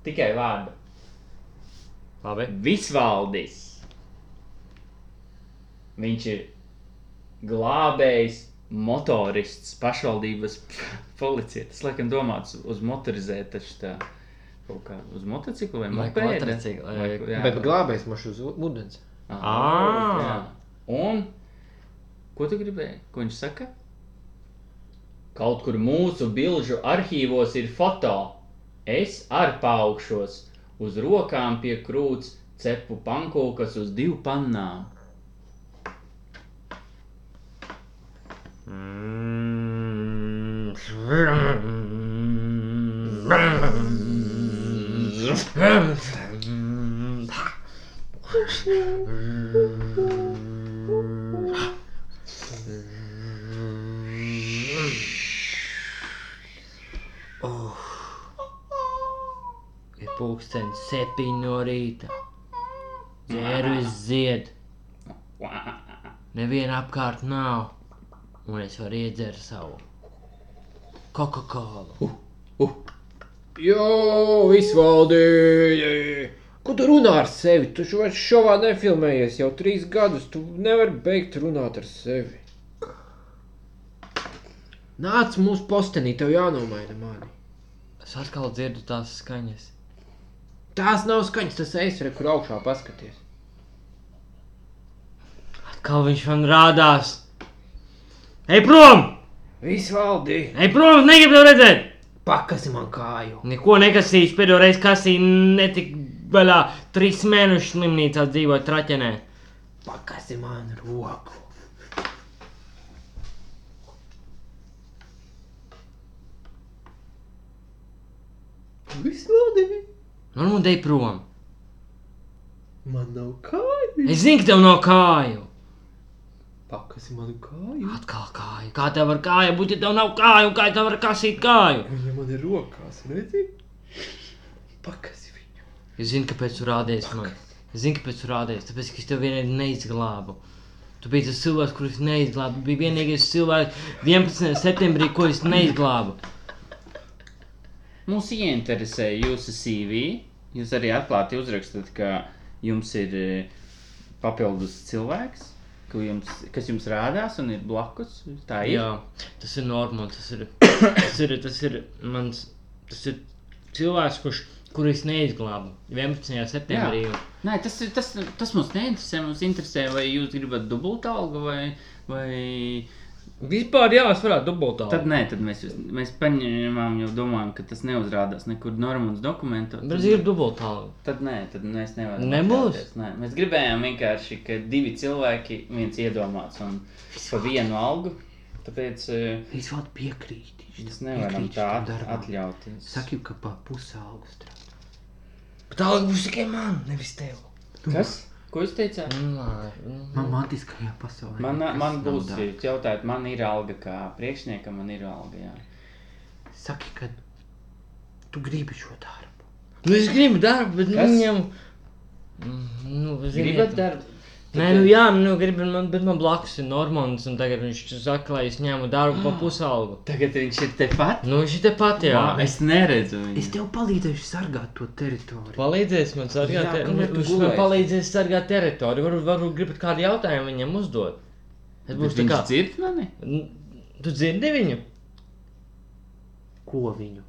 Tikai vārdu. Labi. Visvaldis. Viņš ir glābējs, motorists, pašvaldības (laughs) policijas. Tas, laikam, domāts uz motorizēt, taču tā kaut kā uz motocikla vai mopēda. Bet glābējs maš uz ūdens. Ā. jā. Un ko tu gribēji? Ko viņš saka? Kaut kur mūsu bilžu arhīvos ir foto. Es ar paaugšos uz rokām pie krūts, cepu pankūkas uz divu pannām. Ir pulkstenis septiņi no rīta. Dzērvis zied. Neviena apkārt nav. Un es varu iedzert savu Coca-Cola. Jo, visvaldi! Ko tu runā ar sevi? Tu šo šovā nefilmējies jau trīs gadus. Tu nevari beigt runāt ar sevi. Nāc mūsu postenī, tev jānomaina mani. Es atkal dzirdu tās skaņas. Tās nav skaņas, tas eis, re, kur augšā paskaties. Atkal viņš man rādās. Ej prom! Visvaldi! Ej prom! Negribu tev redzēt! Pakasi man kāju! Neko nekasīšu, pēdējo reizi kasīju netik vaļā trīs mēnešus slimnīcā dzīvoju traķenē. Pakasi man roku! Visvaldi! Nu, nu, dej prom! Man nav kāju! Es zinu, ka tev nav kāju! Pakasi man kāju! Atkal kāju. Kā tev var kāja būt, ja tev nav kāju? Kā tev var kasīt kāju? Viņa man ir rokās, redzi? Pakasi viņu! Es zinu, kāpēc tu rādies man. Es zinu, kāpēc tu rādies. Tāpēc, ka es tev vienreiz neizglābu. Tu biji tas cilvēks, kurus neizglābu. Bija vienīgais cilvēks 11. septembrī, ko es neizglābu. Mūs ieinteresē jūsu CV. Jūs arī atklāti uzrakstat, ka jums ir eh, papildus cilvēks. Ko jums, kas jums rādās un ir blakus? Tā ir. Jā, tas ir normāls. Tas ir, (coughs) tas ir, tas ir mans, tas ir cilvēks, kurš, kur es neizglābu 11. septembrī. un- Nē, tas, tas, tas mums neinteresē. Mums interesē, vai jūs gribat dubultu algu vai. vai... Vispār jā, es varētu dubultā. Tad nē, tad mēs, mēs paņēmām, jau domājam, ka tas neuzrādās nekur Normāns dokumentos. Bet ir dubultā. Tad nē, tad mēs nevaram. Nebūs? Nē. Mēs gribējām vienkārši, ka divi cilvēki, viens iedomāts un pa vienu algu. Tāpēc Es vēl piekrītu. mēs nevaram tā atļauties. Saki, ka pa pusalgu strādā. Bet tālāk būs tikai man, nevis tev. Kas? Ko jūs teicāt? Man mantiskajā pasaulē. Man, nekas man nav būs, jūs jautājat, man ir alga kā priekšniekam, man ir alga, jā. Saki, ka tu gribi šo darbu. Nu, es gribu darbu, bet Kas? viņam. Mm, Nu, ziniet, Gribat darbu? Nē, nu jā, nu, gribu, man, bet man blakus ir Normons, un tagad viņš saka, lai es ņemu darbu pa pusalgu. Tagad viņš ir tepat? Nu, viņš ir tepat, jā. Vā, es neredzu viņu. Es tev palīdzēšu sargāt to teritoriju. Palīdzēs man sargāt, Jā, te... kamēr tu viņš man palīdzēs sargāt teritoriju. Varbūt, varbūt gribat kādu jautājumu viņam uzdot. Es Bet būšu tā kā. dzird mani? Tu dzirdi viņu? Ko viņu?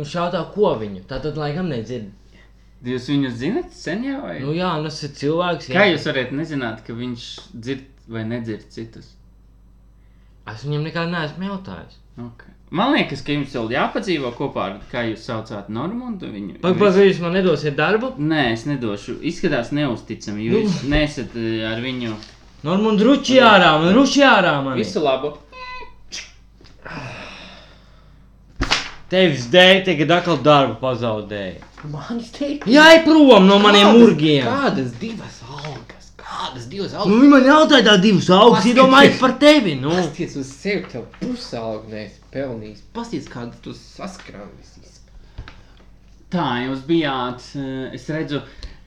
Viņš jautā, ko viņu. Tā tad laikam nedzird. Jūs viņu zinat sen jau? Vai? Nu jā, tas ir cilvēks. Kā jūs varat nezināt, ka viņš dzird vai nedzird citus? Es viņam nekad neesmu jautājis. Okay. Man liekas, ka jums vēl jāpadzīvo kopā ar, kā jūs saucāt, Normundu. Viņu, Pagaidām, vai jūs man nedosiet darbu? Nē, es nedošu. Izskatās neusticami, jo Nu. jūs nesat eh, ar viņu. Normāli, ruči ārā, man ruči ārā. Man. Visu labu! Tevis dēļ tagad atkal darbu pazaudēji. Manis teikt, Jā, ej prom no maniem murgiem. Kādas divas algas? Kādas divas Nu, algas? viņi man jautāja tā divas augstas, Paskaties. iedomājies par tevi, nu. Pasties uz sevi, tev pusalgu neesi pelnījis. Pasties, kādas tu saskrāmis. Tā, jūs bijāt, eh, es redzu,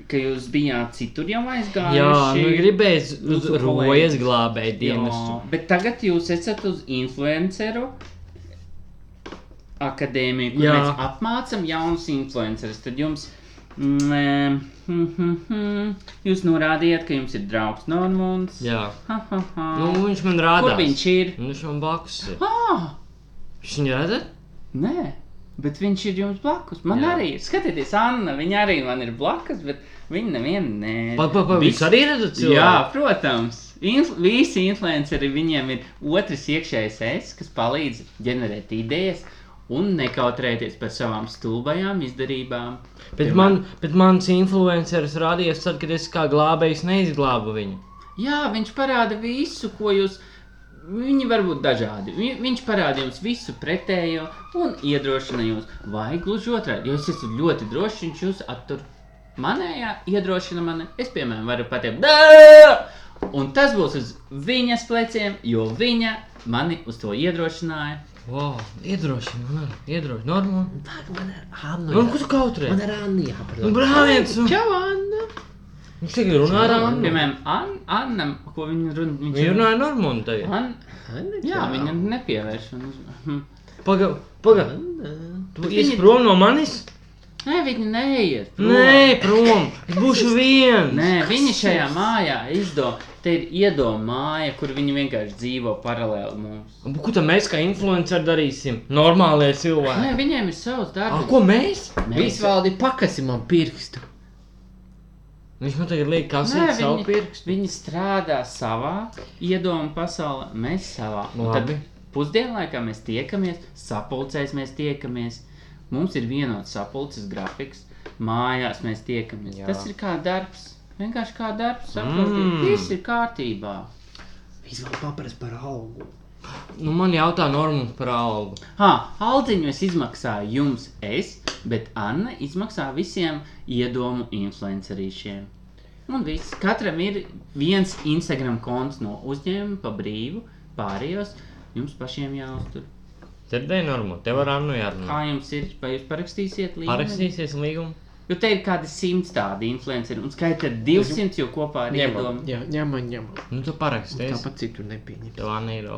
ka jūs bijāt citur jau aizgājuši. Jā, nu gribēs uz Jūsu rojas kolēģis. glābēt dienas. Jā, bet tagad jūs esat uz influenceru akadēmiju, kur Jā. Mēs apmācām jaunus influencerus. Tad jums, mm, hm, hm, jūs norādījāt, ka jums ir draugs Normons. Jā. Ha, ha, ha. Nu, viņš man rāda. Kur viņš ir? Viņš man blakus ir. Ah, Viņš viņu redzat? nē, bet viņš ir jums blakus. Man Jā. Arī ir. Skatieties, Anna, viņa arī man ir blakus, bet viņa neviena nē. Pag, pag, pag, Vis- viņš arī redzat cilvēku? Jā, protams. Inf visi influenceri viņiem ir otrs iekšējais es, kas palīdz ģenerēt idejas un nekautrēties par savām stulbajām izdarībām. Bet, man, bet mans influenceris rādījās tad, kad es kā glābējs neizglābu viņu. Jā, viņš parāda visu, ko jūs. Viņi var būt dažādi. Vi- Viņš parāda jums visu pretējo un iedrošina jūs. Vai gluži otrādi, jo es esmu ļoti drošs, viņš jūs attur. Manējā iedrošina mani. Es, piemēram, varu pateikt, "Dā!" un tas būs uz viņas pleciem, jo viņa mani uz to iedrošināja. Wow, iedrošina, man iedrošina. Normāli. Man ir Anna. Ko tu kautrē? Man ir Anna Nu, jāparunā. brāviens! Čau, Anna. Viņš tagad runā ar Annu. Piemēram, An Annam, ko viņa runā. Viņa runāja normāli tagad. An Anna, jā, čau. viņa nepievērš. un Hm. Paga, paga. Anna. Tu ies prom no manis? Nē, viņa neiet. prom. Nē, prom. Es būšu viens. Nē, viņi šajā mājā izdomā. Te ir iedoma māja, kur viņi vienkārši dzīvo paralēli mums. Un Ko tad mēs kā influenceri darīsim? Normālie cilvēki. Nē, viņiem ir savs A, darbs. ko mēs? Visvaldi pakasi man pirkstu. Viņš man tagad liek Nē, kasīt savu pirkstu. viņi strādā savā iedomu pasaulē, mēs savā. Un tad pusdienlaikā mēs tiekamies, sapulcēs mēs tiekamies. Mums ir vienots sapulces grafiks, mājās mēs tiekamies. Jā. Tas ir kā darbs. Vienkārši kā darbs, saprotiet, Mm. viss ir kārtībā. Visvaldi paprasti par algu. Nu, man jautā Normāls par algu. Ha, Aldziņu es izmaksāju jums, es, bet Anna izmaksā visiem iedomu influencerīšiem. Un viss. Katram ir viens Instagram konts no uzņēmuma pa brīvu, pārējos jums pašiem jāuztur. Dzirdēji Normāli, tev ar Annu jārunā. Kā jums ir, vai jūs parakstīsiet līgumu? Parakstīsies līgumu? Jo te ir kādi simts tādi influenceri, un skaita 200 jau kopā ar Ņemam, iedomu. jā, ņemam, ņemam. Nu, tu parakstīsi. Tāpat citur nepieņem. Tev Anna ir.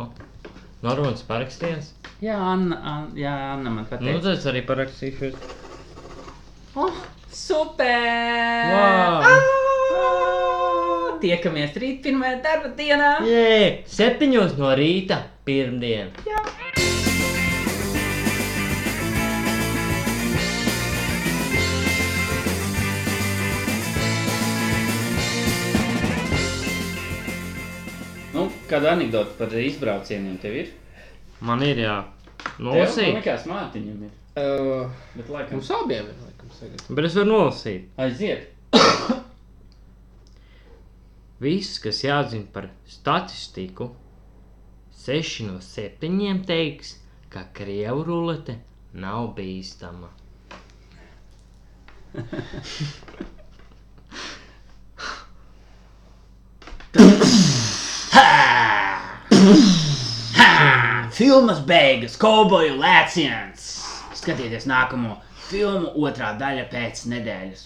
Normāls parakstījies. Jā, Anna, Anna, jā, Anna man Nu, pateica. tad es arī parakstīšos. Oh, super! Wow! Ah! tiekamies rīt pirmajā darba dienā. Jē, septiņos no rīta pirmdien. Nu, kāda anekdote par izbraucieniem tev ir? Man ir jā. Tev, Nolasīt. man liekas, Mārtiņam ir. Uh, Bet laikam. mums abiem ir laikam sagad. Bet es varu nolasīt. Aiziet. (coughs) Viss, kas jāzina par statistiku, seši no septiņiem teiks, ka krievu rulete nav bīstama. (laughs) Filmas beigas, kauboju lēciens. Skatieties nākamo filmu otrā daļa pēc nedēļas.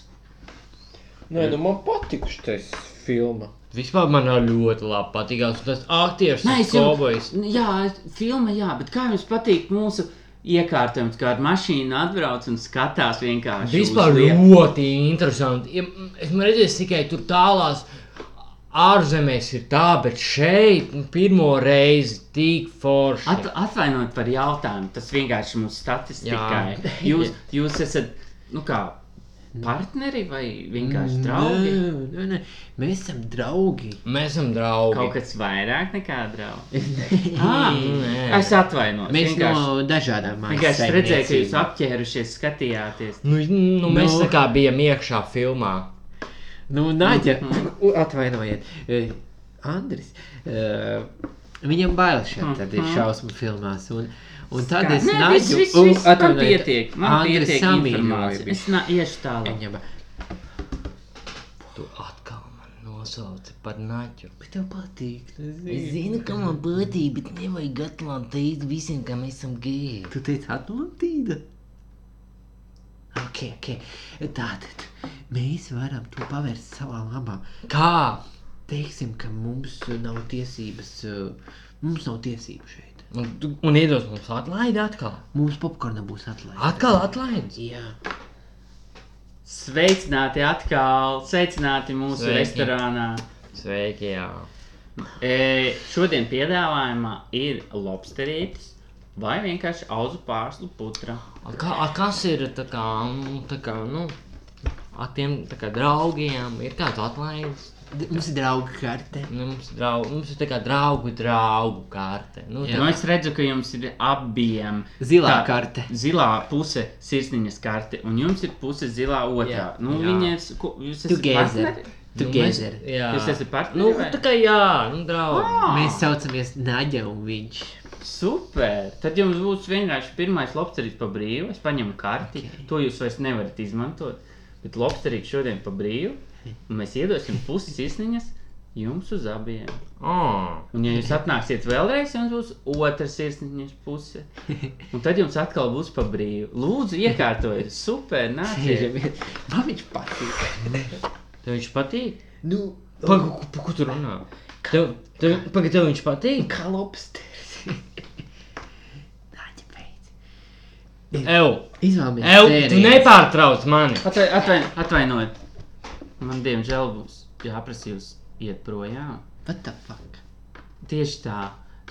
Nē, nu man patika šis filma. Vispār man ļoti labi patīkās, tas aktieris, Nē, tas es jau- kaubojs. Jā, filma, jā, bet kā jums patīk mūsu iekārtojums, kā ar mašīnu atbrauc un skatās vienkārši. Vispār uz lietu? ļoti interesanti. Ja, m, esmu redzējis tikai tur tālās ārzemēs ir tā, bet šeit nu, pirmo reizi tik forši. At, atvainojiet par jautājumu, tas vienkārši mūsu statistikai. (laughs) Jūs, jūs esat, nu kā, partneri vai vienkārši draugi? Nē, nē, nē. Mēs esam draugi. Mēs esam draugi. Kaut kas vairāk nekā draugi. (laughs) Ah, nē. es atvainojos. Mēs vienkārši, no dažādām vienkārši es redzēju, ka jūs apķērušies, skatījāties. Nu, nu, mēs Nu. tā kā bijām iekšā filmā. Nu, Naģa, Mhm. u- atvainojiet, eh, Andris, eh, viņam bail šeit tad ir šausmu filmās, un, un tad Kā? es Nē, Naģu, viss, un viss, man atvainojiet, pietiek, man Andris pietiek informācija. Es nā, iešu tālāk. Viņam, Tu atkal man nosauci par naķu. bet tev patīk, Es zini. zinu, ka man patīk, bet nevajag teikt visiem, ka mēs esam geji. Tu teici Atlantīda? Ok, ok, tātad mēs varam to pavērst savā labā. Kā? Teiksim, ka mums nav tiesības, eh, mums nav tiesību šeit. Un, un iedos mums atlaidi atkal. Mums popkorna būs atlaista. Atkal atlaides. Jā. Sveicināti atkal, sveicināti mūsu Sveiki. restorānā. Sveiki, jā. E, šodien piedāvājumā ir lobsterītis vai vienkārši auzu pārslu putra. A, kā, a, kas ir tā kā, nu, tā kā, nu, ar tiem tā kā draugiem? Ir kāds atlaides? Mums ir drauga karte. Nu, mums, ir draug, mums ir tā kā draugu, draugu karte. Nu, Jā. Nu, es redzu, ka jums ir abiem Zilā tā- karte. Zilā puse sirsniņas karte, un jums ir puse zilā otrā. Jā. Nu, Jā. viņi ir, ko- jūs esat Together. partneri? Nu, mēs- Together. Jā. Jūs esat partneri Nu, vai? tā kā jā, nu, draugi. Ah. Mēs saucamies Naģa un viņš. Super! Tad jums būs vienkārši pirmais lobsterīts pa brīvu. Es paņemu karti. Ok. Okay. To jūs vairs nevarat izmantot. Bet lobsterīts šodien pa brīvu. Un mēs iedosim pusi sirsniņas jums uz abiem. Oh. Un, ja jūs atnāksiet vēlreiz, jums būs otra sirsniņas puse. Un tad jums atkal būs pa brīvu. Lūdzu, iekārtojiet! Super! Nāciet! Man viņš patīk. Tev viņš patīk? Nu, Pagaid, pa ko tu runā? Tev, tev, paga, tev viņš patīk? kā lobsters. (laughs) Naģa beidz. Ew, Izvēlamies ew, tu nepārtrauc mani. Atvai, atvain, atvainojiet! Man diemžēl būs jāprasa jūs iet projām. What the fuck? Tieši tā.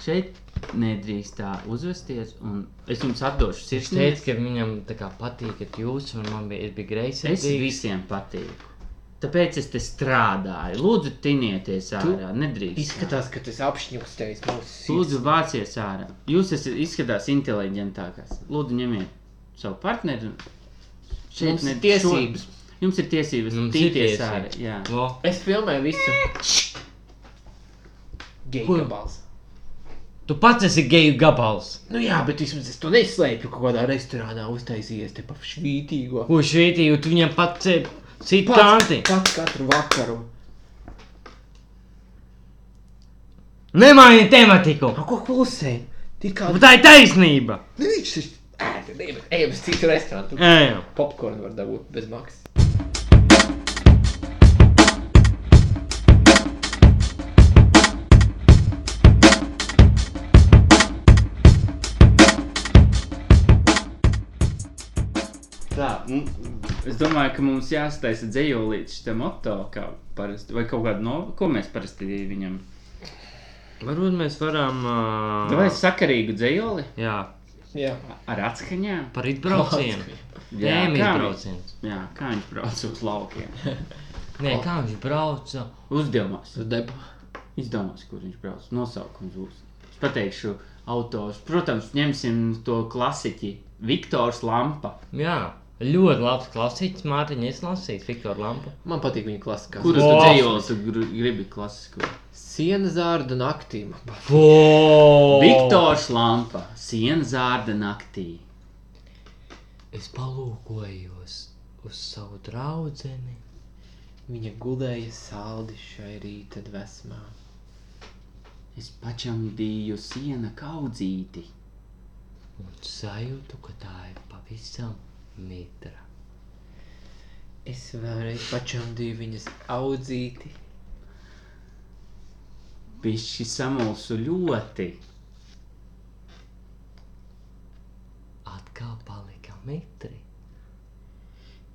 Šeit nedrīkst tā uzvesties, un es jums atdošu Viņš sirsniņas. teica, ka viņam tā kā patīkat jūs, un man bija, es biju Es visiem patīku. Tāpēc es te strādāju. Lūdzu, tinieties ārā. Nedrīkst. Izskatās, ka tas apšņukstējis mūsu sirds. Lūdzu, vācies ārā. Jūs esat izskatās inteliģentākās. Lūdzu, ņemiet savu partneri. Mums ne- ir tiesības. Šo, jums ir tiesības Mums ir tīties tiesības. ārā. Jā. Lo. Es filmēju visu. Geju gabals. Tu pats esi geju gabals. Nu jā, bet vismaz es to neslēpju kaut kādā restorānā uztaisījies te pa švītīgo. Ko švītī, tu viņam pats citi Pats, pats katru vakaru. Nemaini tematiku. A, ko klusē? Tikā... Tā ir taisnība. Nu, viņš ir... Ejam uz citu restorānu. Popkornu var dabūt bez maksas. Tā, Es domāju, ka mums jāstāsta dzējolīts šitam moto, kā parasti, vai kaut kādu no, ko mēs parasti viņam. Varbūt mēs varam. Uh, Vai sakarīgu dzējoli Jā, Jā. ar atskaņām? par izbraucienu. Jā, izbrauciens. Jā, kā viņš brauc uz laukiem. Nē, kā viņš brauca? Uzdomās, Uz debu. izdomās, kur viņš brauc. Nosaukums būs. Es pateikšu autors. Protams, ņemsim to klasiķi. Viktors Lampa. Jā, ļoti labs klasiķis. Mārtiņa, es lasīju Viktoru Lampu. Man patīk viņa klasikā. Kuru tu dzējoli tu gr- gribi klasisko? Siena zārda naktī. Viktors Lampa. Siena zārda naktī. Es palūkojos uz savu draudzeni. Viņa gulēja saldi šai rīta dvēsmā. Es pačam dīju siena kaudzīti. Un sajūtu, ka tā ir pavisam mitra. Es vēlreiz pačamdīju viņas audzīti. Pišķi samulsu ļoti. Atkal palika mitri.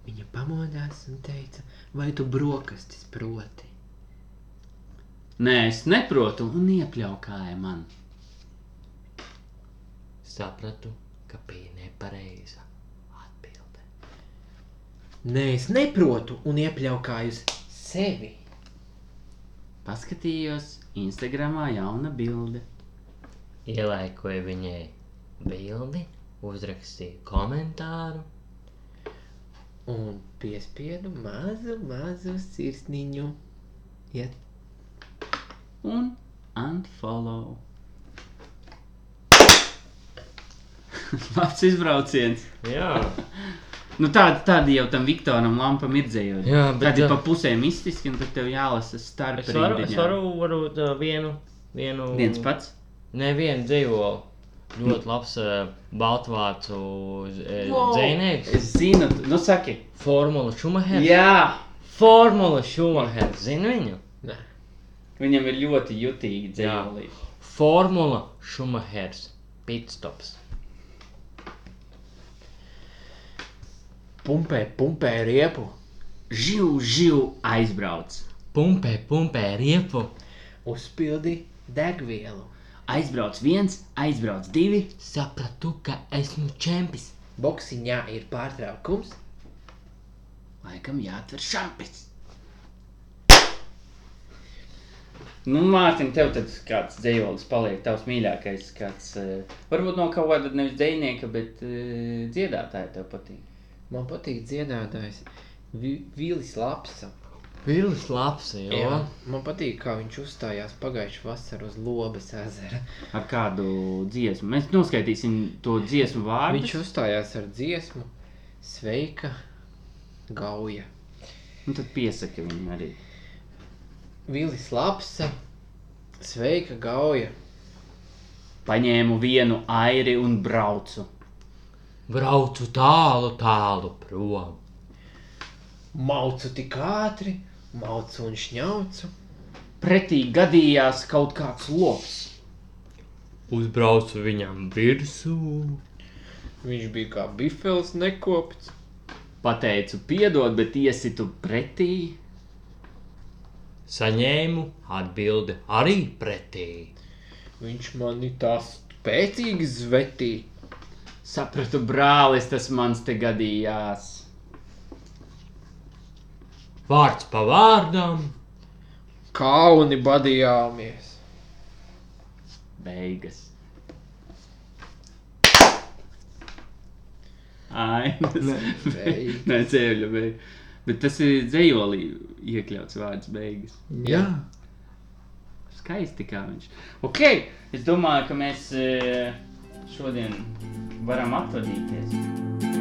Viņa pamodās un teica, vai tu brokastis proti? Nē, es neprotu un iepļaukāja man. Sapratu, ka bija nepareiza. Nē, es neprotu un iepļaukāju uz sevi. Paskatījos Instagramā jauna bilde. Ielaikoju viņai bildi, uzrakstīju komentāru. Un piespiedu mazu, mazu sirsniņu. Ja Un unfollow. (laughs) Labs izbrauciens. Jā, (laughs) Nu, tāda, tāda jau tam Viktoram Lampam ir dzējot. Jā, bet, Tad ir pa pusēm mistiski, un tad tev jālasa starp es varu, es rindiņām. varu varbūt uh, vienu, vienu. Viens pats. Ne vienu dzīvolu. Ļoti labs uh, baltvācu uh, Wow. dzēnieks. Es zinu, nu saki. Formula Schumacher. Jā! Formula Schumacher. Zini viņu? Nē, Viņam ir ļoti jutīgi dzējolī. Formula Schumachers. Pitstops. Pumpē, pumpē riepu. Živ, živ aizbrauc. Pumpē, pumpē riepu. Uzpildi degvielu. Aizbrauc viens, aizbrauc divi. Sapratu, ka esmu čempis. Boksiņā ir pārtraukums. Laikam jāatver šampis. Nu, Mārtiņ, tev tad kāds dzējolis paliek tavs mīļākais, kāds, uh, varbūt no kaut kāda nevis dzējnieka, bet uh, dziedātāja tev patīk. Man patīk dziedātājs Vi Vīlis Lapsa. Pils labs, jo. Jā, man patīk, kā viņš uzstājās pagājušā vasarā uz Lobas ezera. Ar kādu dziesmu? Mēs noskaitīsim to dziesmu vārdu. Viņš uzstājās ar dziesmu Sveika Gauja. Nu, tad piesaka viņu arī. Vīlis Lapsa, Sveika Gauja. Paņēmu vienu airi un braucu. Braucu tālu, tālu prom. Maucu tik ātri, maucu un šņaucu. Pretī gadījās kaut kāds lops. Uzbraucu viņam virsū. Viņš bija kā bifels nekopts. Pateicu, piedod, bet iesitu pretī. Saņēmu atbildi arī pretī. Viņš mani tā spēcīgi zvetīja. Sapratu, brālis, tas mans te gadījās. Vārds pa vārdam. Kauni badījāmies. Beigas. Ai, (laughs) beigas. Nē, ceļa beigas. Bet tas ir dzējolī iekļauts vārds beigas. Jā. Skaisti kā viņš. Ok, es domāju, ka mēs eh, šodien varam atvadīties.